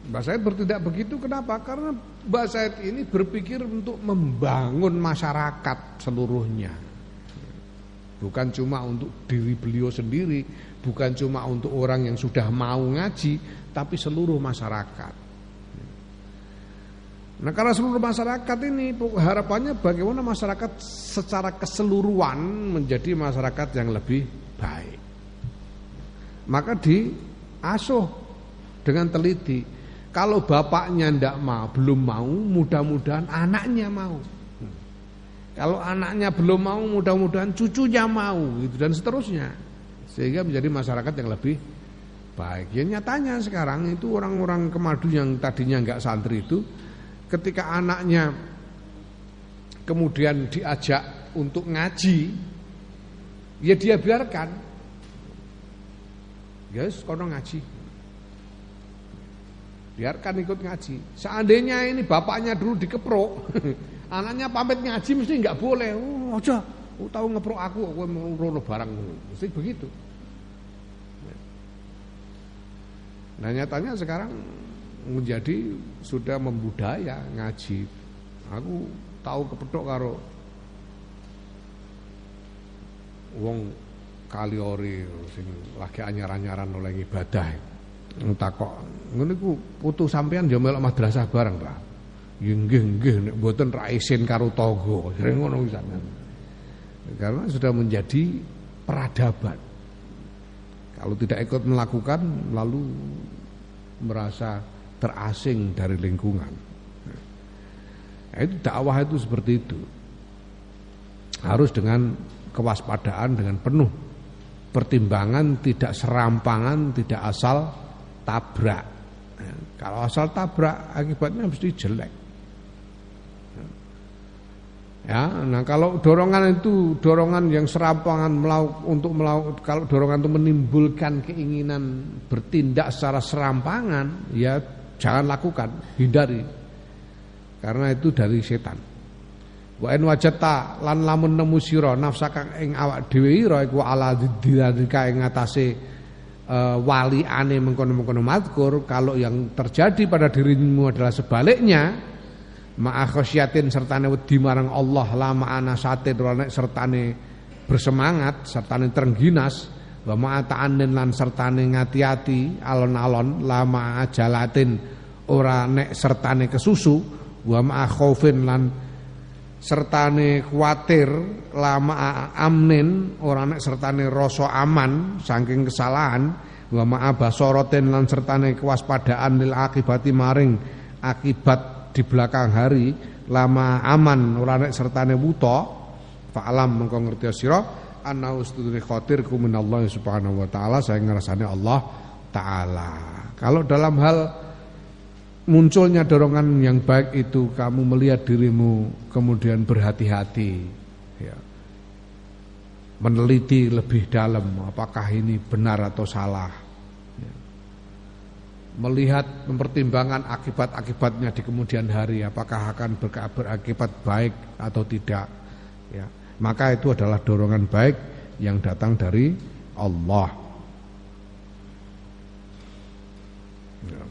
Mbak Said bertindak begitu kenapa? Karena Mbak Said ini berpikir untuk membangun masyarakat seluruhnya. Bukan cuma untuk diri beliau sendiri, bukan cuma untuk orang yang sudah mau ngaji, tapi seluruh masyarakat. Nah karena seluruh masyarakat ini harapannya bagaimana masyarakat secara keseluruhan menjadi masyarakat yang lebih baik. Maka diasuh dengan teliti. Kalau bapaknya ndak mau, belum mau, mudah-mudahan anaknya mau. Kalau anaknya belum mau, mudah-mudahan cucunya mau, gitu dan seterusnya sehingga menjadi masyarakat yang lebih baik. Ya nyatanya sekarang itu orang-orang kemadu yang tadinya nggak santri itu ketika anaknya kemudian diajak untuk ngaji ya dia biarkan guys kono ngaji biarkan ikut ngaji seandainya ini bapaknya dulu dikeprok Anaknya pamit ngaji mesti nggak boleh. Oh, aja. Oh, tahu ngeprok aku kowe mau rono barang. Mesti begitu. Nah nyatanya sekarang menjadi sudah membudaya ngaji. Aku tahu kepethuk karo wong kaliori sing lagi anyar-anyaran oleh ibadah. Takok ngene iku putu sampean yo melok madrasah bareng, Pak. Nggih nggih nek mboten ra isin karo tangga. Sering ngono. Karena sudah menjadi peradaban. Kalau tidak ikut melakukan lalu merasa terasing dari lingkungan. Nah, itu dakwah itu seperti itu. Harus dengan kewaspadaan dengan penuh pertimbangan tidak serampangan tidak asal tabrak nah, kalau asal tabrak akibatnya mesti jelek ya nah kalau dorongan itu dorongan yang serampangan melauk, untuk melauk, kalau dorongan itu menimbulkan keinginan bertindak secara serampangan ya jangan lakukan hindari. Karena itu dari setan. Wa in wajata lan lamun nemu sira nafsaka ing awak dhewe ira iku ala didzalika ing atase uh, waliane mengkono-mengkono mazkur kalau yang terjadi pada dirimu adalah sebaliknya ma'a khasyatin sertane wedi marang Allah la ma'ana satin nek sertane bersemangat sertane terengginas wa ma'a ta'annin lan sertane ngati-ati alon-alon la ma'a jalatin ora nek sertane kesusu wa ma'a khaufin lan sertane kuatir lama amnin ora nek sertane rasa aman saking kesalahan wa ma'abasoroten lan sertane kewaspadaan lil akibati maring akibat di belakang hari lama aman ora nek sertane wuta fa'alam mengko ngerti sira ana ustudune khatir ku minallah subhanahu wa taala saya ngrasane Allah taala kalau dalam hal munculnya dorongan yang baik itu kamu melihat dirimu kemudian berhati-hati ya. meneliti lebih dalam apakah ini benar atau salah. Melihat mempertimbangkan akibat-akibatnya di kemudian hari apakah akan berakibat baik atau tidak ya maka itu adalah dorongan baik yang datang dari Allah ya.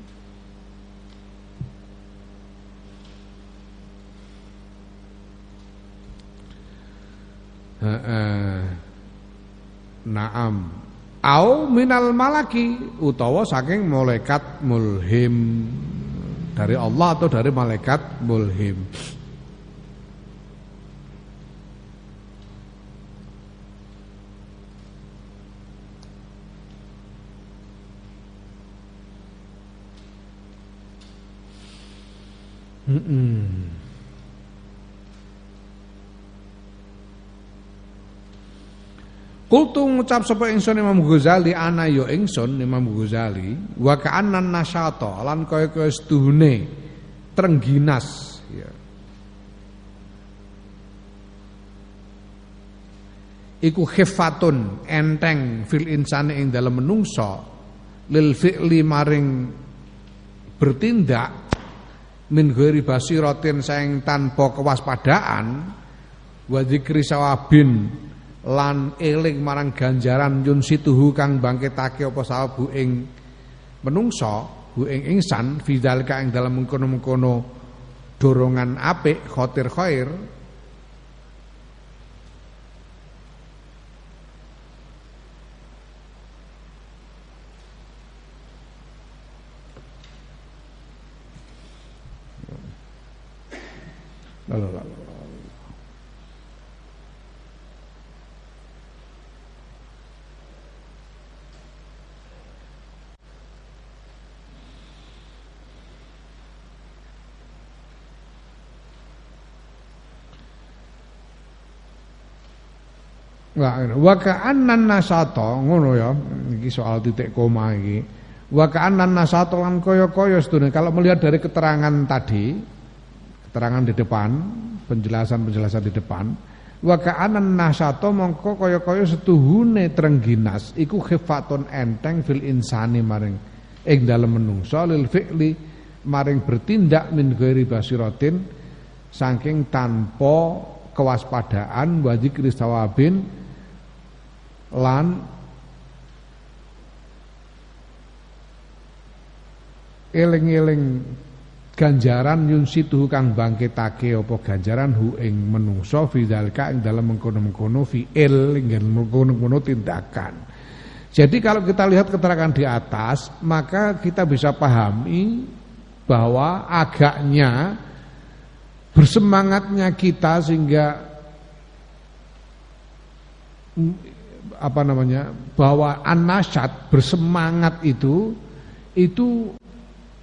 Naam. Au minal malaki utawa saking malaikat mulhim dari Allah atau dari malaikat mulhim. Mm Kultu ngucap sapa ingsun Imam Ghazali ana ya ingsun Imam Ghazali wa ka'annan nasyata lan kaya-kaya seduhune trengginas ya. Iku khifatun enteng fil insani ing dalam menungso lil fi'li maring bertindak min ghairi basiratin saing tanpa kewaspadaan wa dzikri sawabin lan eling marang ganjaran yun situhu kang bangkitake apa sawabu ing menungso bu ing ingsan fidzalika ing dalam mengkono-mengkono dorongan apik khotir khair Lalu, lalu. Wa ka'annan nasato ngono ya. Iki soal titik koma iki. Wa nasato lan kaya-kaya sedune kalau melihat dari keterangan tadi keterangan di depan, penjelasan-penjelasan di depan, wa ka'annan nasato mongko kaya-kaya setuhune trengginas iku khifatun enteng fil insani maring ing dalem menungso lil fi'li maring bertindak min ghairi basiratin saking tanpa kewaspadaan wa dzikri sawabin lan eling-eling ganjaran yun situ kang bangkitake apa ganjaran hu ing menungso fi dzalika ing dalam mengkono-mengkono fi'il ing mengkono-mengkono tindakan. Jadi kalau kita lihat keterangan di atas, maka kita bisa pahami bahwa agaknya bersemangatnya kita sehingga apa namanya bahwa anasyat bersemangat itu itu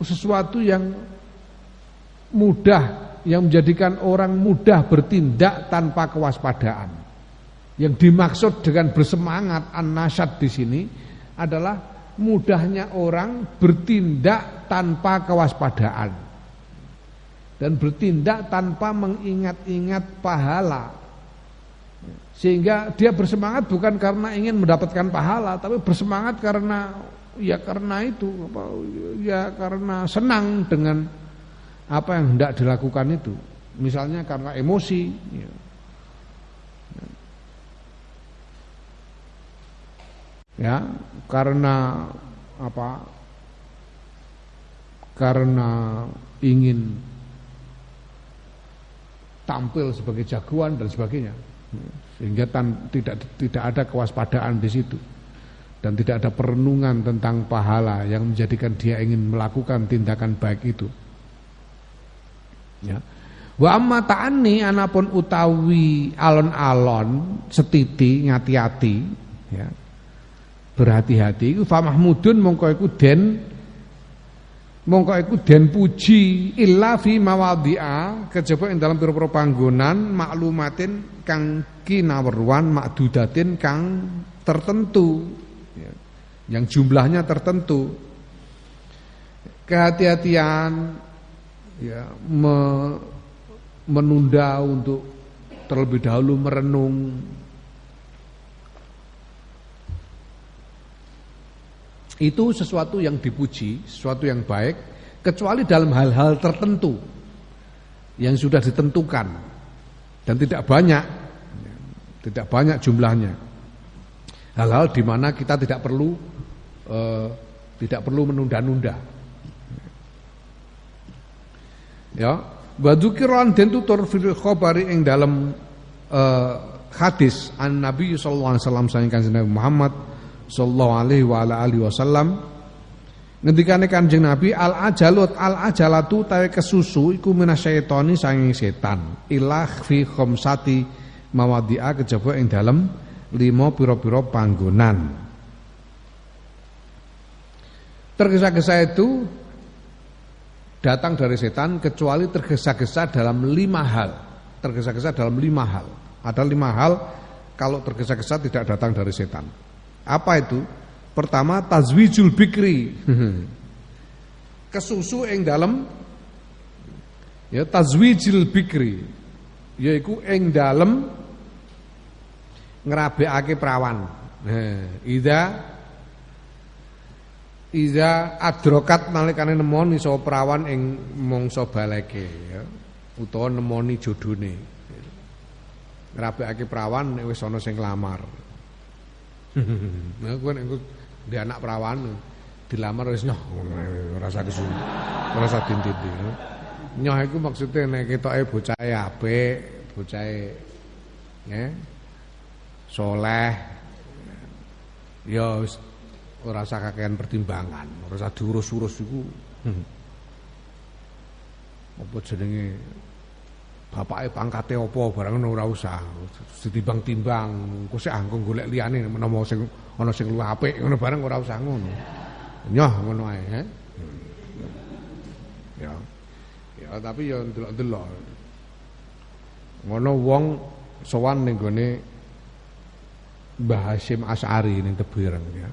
sesuatu yang mudah yang menjadikan orang mudah bertindak tanpa kewaspadaan. Yang dimaksud dengan bersemangat an-nasyad di sini adalah mudahnya orang bertindak tanpa kewaspadaan dan bertindak tanpa mengingat-ingat pahala. Sehingga dia bersemangat bukan karena ingin mendapatkan pahala, tapi bersemangat karena ya karena itu apa ya karena senang dengan apa yang hendak dilakukan itu. Misalnya karena emosi. Ya. ya karena apa karena ingin tampil sebagai jagoan dan sebagainya sehingga tan, tidak tidak ada kewaspadaan di situ. Dan tidak ada perenungan tentang pahala yang menjadikan dia ingin melakukan tindakan baik itu. Ya. Wa amma ta'anni anapun utawi alon-alon setiti ngati-ati ya. Berhati-hati iku fa mahmudun mongko iku den mongko iku den puji illa fi mawadhi'a kejaba ing dalam pira-pira panggonan maklumatin kang kinawerwan makdudatin kang tertentu. Ya, yang jumlahnya tertentu. Kehati-hatian ya me, menunda untuk terlebih dahulu merenung itu sesuatu yang dipuji, sesuatu yang baik, kecuali dalam hal-hal tertentu yang sudah ditentukan dan tidak banyak, tidak banyak jumlahnya. Hal-hal di mana kita tidak perlu eh, tidak perlu menunda-nunda. Ya, wa dzukiran den tutur fil khabari ing dalam eh, hadis an Nabi sallallahu alaihi wasallam saking Nabi Muhammad sallallahu alaihi wa ala alihi wasallam. Ngendikane Kanjeng Nabi al ajalut al ajalatu tawe kesusu iku minasyaitoni sanging setan. Ilah fi khamsati mawadia kejaba ing dalem lima pira-pira panggonan. Tergesa-gesa itu datang dari setan kecuali tergesa-gesa dalam lima hal. Tergesa-gesa dalam lima hal. Ada lima hal kalau tergesa-gesa tidak datang dari setan apa itu? Pertama tazwijul bikri. Kesusu yang dalam ya tazwijil bikri yaiku ing dalem ngrabekake perawan. Ida Iza adrokat nalikane nemoni so perawan ing mangsa baleke ya utawa nemoni jodone. Ngrabekake perawan wis ana sing lamar. Nah, gue nek di anak perawan dilamar wis nyoh ora usah kesu. Ora usah dintiti. Nyoh iku maksude nek ketoke bocahe apik, bocahe ya soleh ya wis ora usah kakean pertimbangan, ora usah diurus-urus iku. Apa jenenge bapake pangkate apa barang ora usah. Ditimbang-timbang engko sik anggo golek liyane menawa sing ana sing luwih apik ngono barang ora usah ngono. Nyoh ngono ae he. Ya. Ya tapi ya ndelok-ndelok. Ngono wong sowan ning gone Mbah Hasyim As'ari ning Tebireng ya.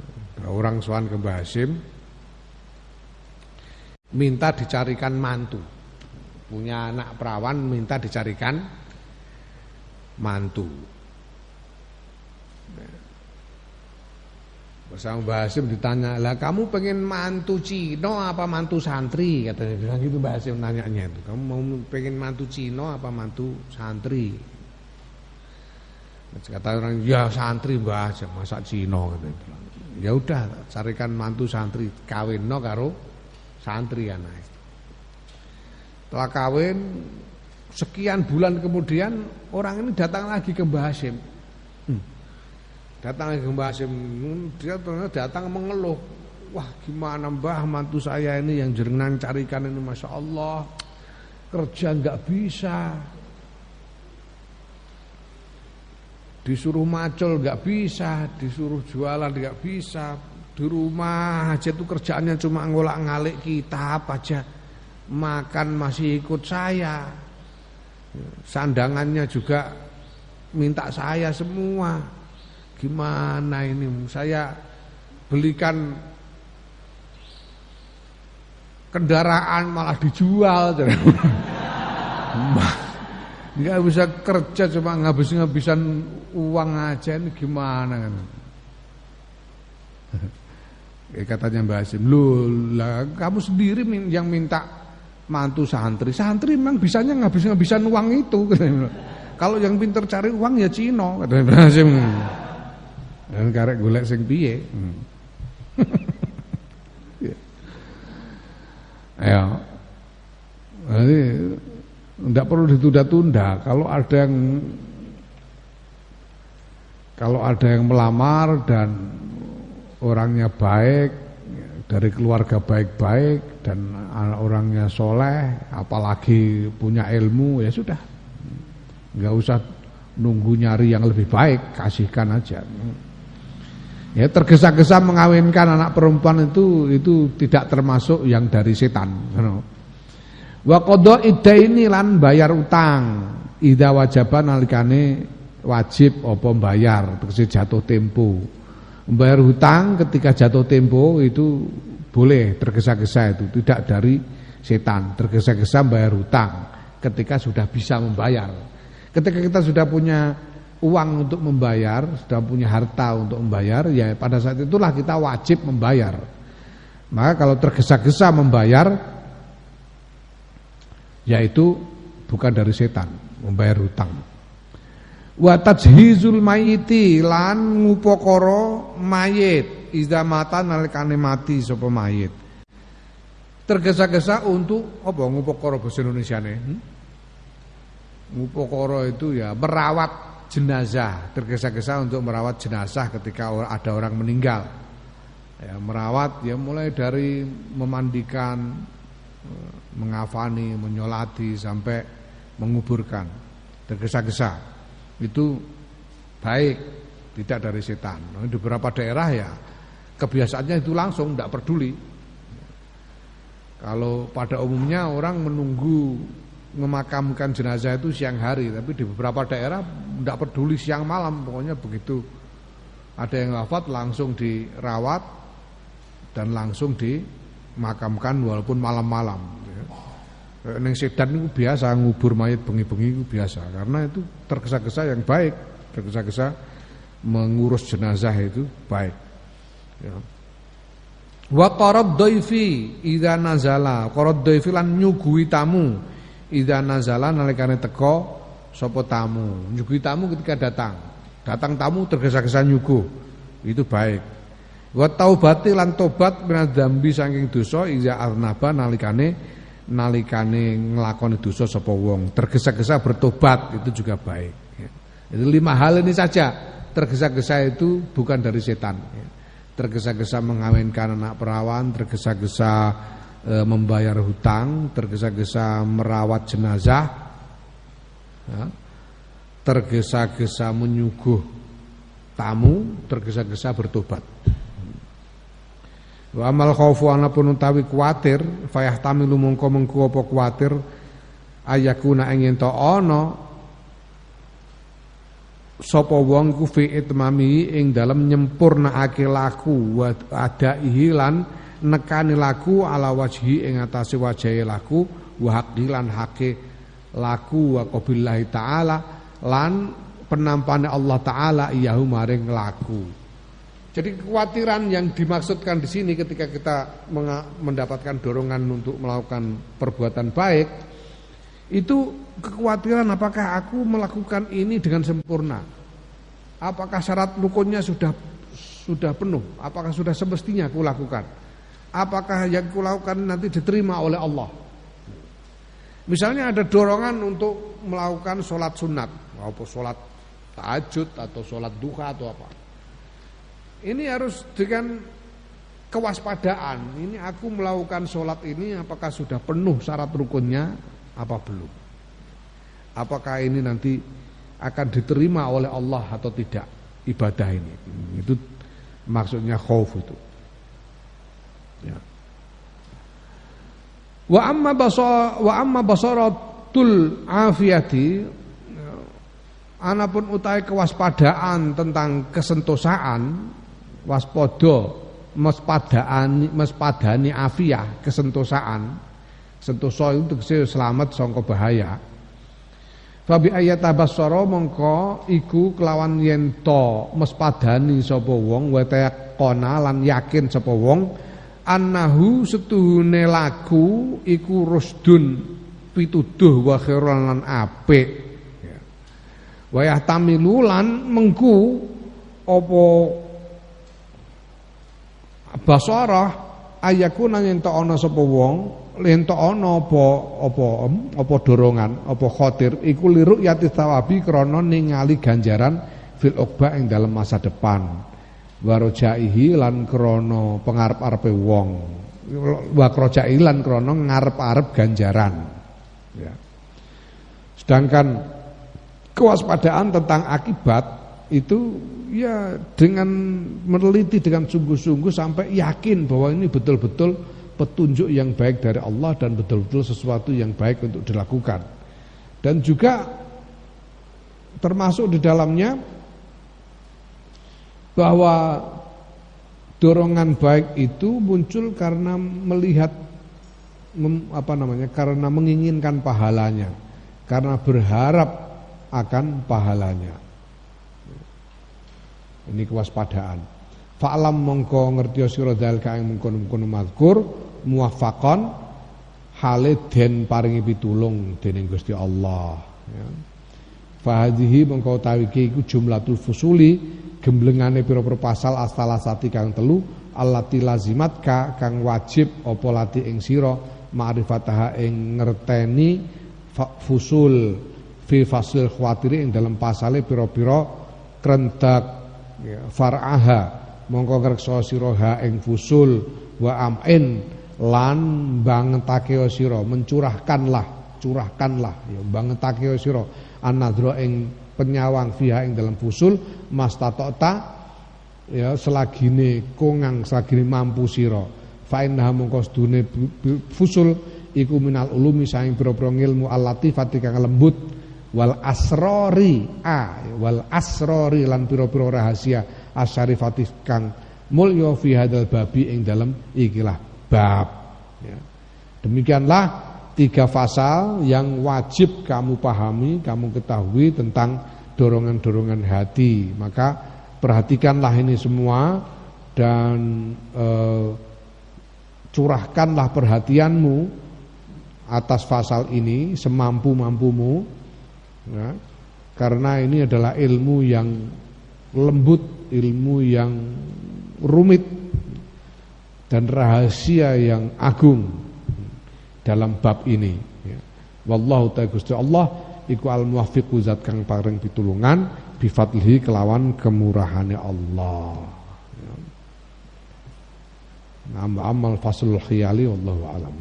Orang sowan ke Mbah Hasyim minta dicarikan mantu punya anak perawan minta dicarikan mantu. Bersama Mbah Hasim ditanya, lah kamu pengen mantu Cino apa mantu santri? Katanya bilang gitu Mbah Hasim nanyanya itu. Kamu mau pengen mantu Cino apa mantu santri? Kata orang, ya santri Mbah Hasim, masa Cino? Ya udah, carikan mantu santri, kawin no karo santri anak. Setelah kawin, sekian bulan kemudian orang ini datang lagi ke Mbah Hasim. Hmm Datang ke Mbah Hasim, dia datang mengeluh. Wah gimana Mbah mantu saya ini yang jenengan carikan ini Masya Allah. Kerja nggak bisa. Disuruh macul nggak bisa, disuruh jualan nggak bisa. Di rumah aja tuh kerjaannya cuma ngolak ngalik kitab aja. Makan masih ikut saya. Sandangannya juga minta saya semua Gimana ini saya belikan kendaraan malah dijual. Enggak bisa kerja cuma ngabis-ngabisan uang aja ini gimana kan. Ya, katanya Mbak Asim, lu lah kamu sendiri yang minta mantu santri. Santri memang bisanya ngabis-ngabisan uang itu. Kalau yang pinter cari uang ya Cino, katanya Mbak Asim. Dan karek golek sing piye? Ya. Jadi tidak perlu ditunda-tunda. Kalau ada yang kalau ada yang melamar dan orangnya baik dari keluarga baik-baik dan orangnya soleh, apalagi punya ilmu ya sudah, nggak usah nunggu nyari yang lebih baik, kasihkan aja. Ya tergesa-gesa mengawinkan anak perempuan itu itu tidak termasuk yang dari setan. Wa qada ini lan bayar utang. Ida wajaban nalikane wajib apa bayar tegese jatuh tempo. Membayar hutang ketika jatuh tempo itu boleh tergesa-gesa itu tidak dari setan. Tergesa-gesa bayar hutang ketika sudah bisa membayar. Ketika kita sudah punya uang untuk membayar, sudah punya harta untuk membayar, ya pada saat itulah kita wajib membayar. Maka kalau tergesa-gesa membayar, yaitu bukan dari setan, membayar hutang. Wa tajhizul mayiti lan ngupokoro mayit iza mata nalikane mati sapa mayit. Tergesa-gesa untuk apa ngupokoro bahasa Indonesia nih? Hmm? Ngupokoro itu ya merawat jenazah, tergesa-gesa untuk merawat jenazah ketika ada orang meninggal. Ya, merawat ya mulai dari memandikan, eh, mengafani, menyolati sampai menguburkan. Tergesa-gesa. Itu baik, tidak dari setan. Nah, di beberapa daerah ya kebiasaannya itu langsung tidak peduli. Kalau pada umumnya orang menunggu memakamkan jenazah itu siang hari, tapi di beberapa daerah tidak peduli siang malam, pokoknya begitu ada yang wafat langsung dirawat dan langsung dimakamkan walaupun malam-malam. Ya. Neng sedan itu biasa ngubur mayat bengi-bengi itu biasa karena itu tergesa-gesa yang baik, tergesa-gesa mengurus jenazah itu baik. Ya. Wa qarad dhaifi idza nazala, qarad dhaifi lan nyuguhi tamu Ida nazala nalikane teko sapa tamu. Nyuguhi tamu ketika datang. Datang tamu tergesa-gesa nyuguh. Itu baik. Wa taubati lan tobat minadzambi saking dosa iza arnaba nalikane nalikane nglakoni dosa sapa wong. Tergesa-gesa bertobat itu juga baik. Itu lima hal ini saja. Tergesa-gesa itu bukan dari setan. Tergesa-gesa mengawinkan anak perawan, tergesa-gesa e, membayar hutang, tergesa-gesa merawat jenazah, ya, tergesa-gesa menyuguh tamu, tergesa-gesa bertobat. Wa amal khaufu anapun utawi kuatir, fayah tamilu mongko mengko apa kuatir ayakuna ingin to ana. Sapa wong ku fi itmami ing dalem nyempurnaake laku wa adaihi lan nekani laku ala wajhi ing atase wajahe laku wa haqilan hake laku wa qabillahi taala lan penampane Allah taala iyahu maring laku Jadi kekhawatiran yang dimaksudkan di sini ketika kita mendapatkan dorongan untuk melakukan perbuatan baik itu kekhawatiran apakah aku melakukan ini dengan sempurna? Apakah syarat rukunnya sudah sudah penuh? Apakah sudah semestinya aku lakukan? Apakah yang aku lakukan nanti diterima oleh Allah? Misalnya ada dorongan untuk melakukan sholat sunat, maupun sholat tahajud atau sholat duha atau apa. Ini harus dengan kewaspadaan. Ini aku melakukan sholat ini apakah sudah penuh syarat rukunnya apa belum? Apakah ini nanti akan diterima oleh Allah atau tidak ibadah ini? Itu maksudnya khauf itu. Ya. Wa amma basar wa amma basaratul afiyati anapun utai kewaspadaan tentang kesentosaan waspada mespadani mespadani afiah kesentosaan sentosa itu selamat sangka bahaya. Fabi ayat tabassara mongko iku kelawan yen to mespadani sapa wong wa kona lan yakin sapa wong annahu setuhune laku iku rusdun pituduh wa lan apik. Ya. wa yahtamilu lan mengku apa basarah ayakuna yen to ana sapa wong yen to ana apa apa apa dorongan apa khatir iku liruk yati tawabi krana ningali ganjaran fil ukba ing dalam masa depan. Warojaihi lan krana pengarep-arepe wong. Wa krojai lan krana ngarep-arep ganjaran. Ya. Sedangkan kewaspadaan tentang akibat itu ya dengan meneliti dengan sungguh-sungguh sampai yakin bahwa ini betul-betul petunjuk yang baik dari Allah dan betul-betul sesuatu yang baik untuk dilakukan. Dan juga termasuk di dalamnya bahwa dorongan baik itu muncul karena melihat apa namanya? karena menginginkan pahalanya, karena berharap akan pahalanya. Ini kewaspadaan. Fa'lam mongko ngerti sira dal kae mungkon-mungkon mazkur muwaffaqan hale den paringi pitulung dening Gusti Allah ya. Fahadhihi mongko utawi iku jumlatul fusuli gemblengane pira-pira pasal astalasati kang telu allati lazimat ka kang wajib apa lati ing sira ma'rifataha ing ngerteni fusul fi fasil khawatiri ing dalam pasale pira-pira krentek ya, far'aha. Mongko ngreksa ha ing fusul wa amin lan bangetake sira mencurahkanlah curahkanlah. Ya bangetake sira. Ing penyawang fiha ing dalam fusul mastatota ya selagine kongang selagine mampu sira. Fa mongko sedune fusul iku minal ulumi saing pira-pira ilmu al-latifati kang lembut wal asrori a wal asrori lan piro-piro rahasia asyarifatif kang mulya fi hadal babi ing dalam ikilah bab. Ya. demikianlah tiga pasal yang wajib kamu pahami kamu ketahui tentang dorongan-dorongan hati. Maka perhatikanlah ini semua dan eh, curahkanlah perhatianmu atas pasal ini semampu-mampumu ya, karena ini adalah ilmu yang lembut, ilmu yang rumit dan rahasia yang agung dalam bab ini. Ya. Wallahu ta'ala Gusti Allah iku al muwaffiqu zat kang paring pitulungan bifadlihi kelawan kemurahane Allah. Ya. Nama amal faslul khiyali wallahu a'lam.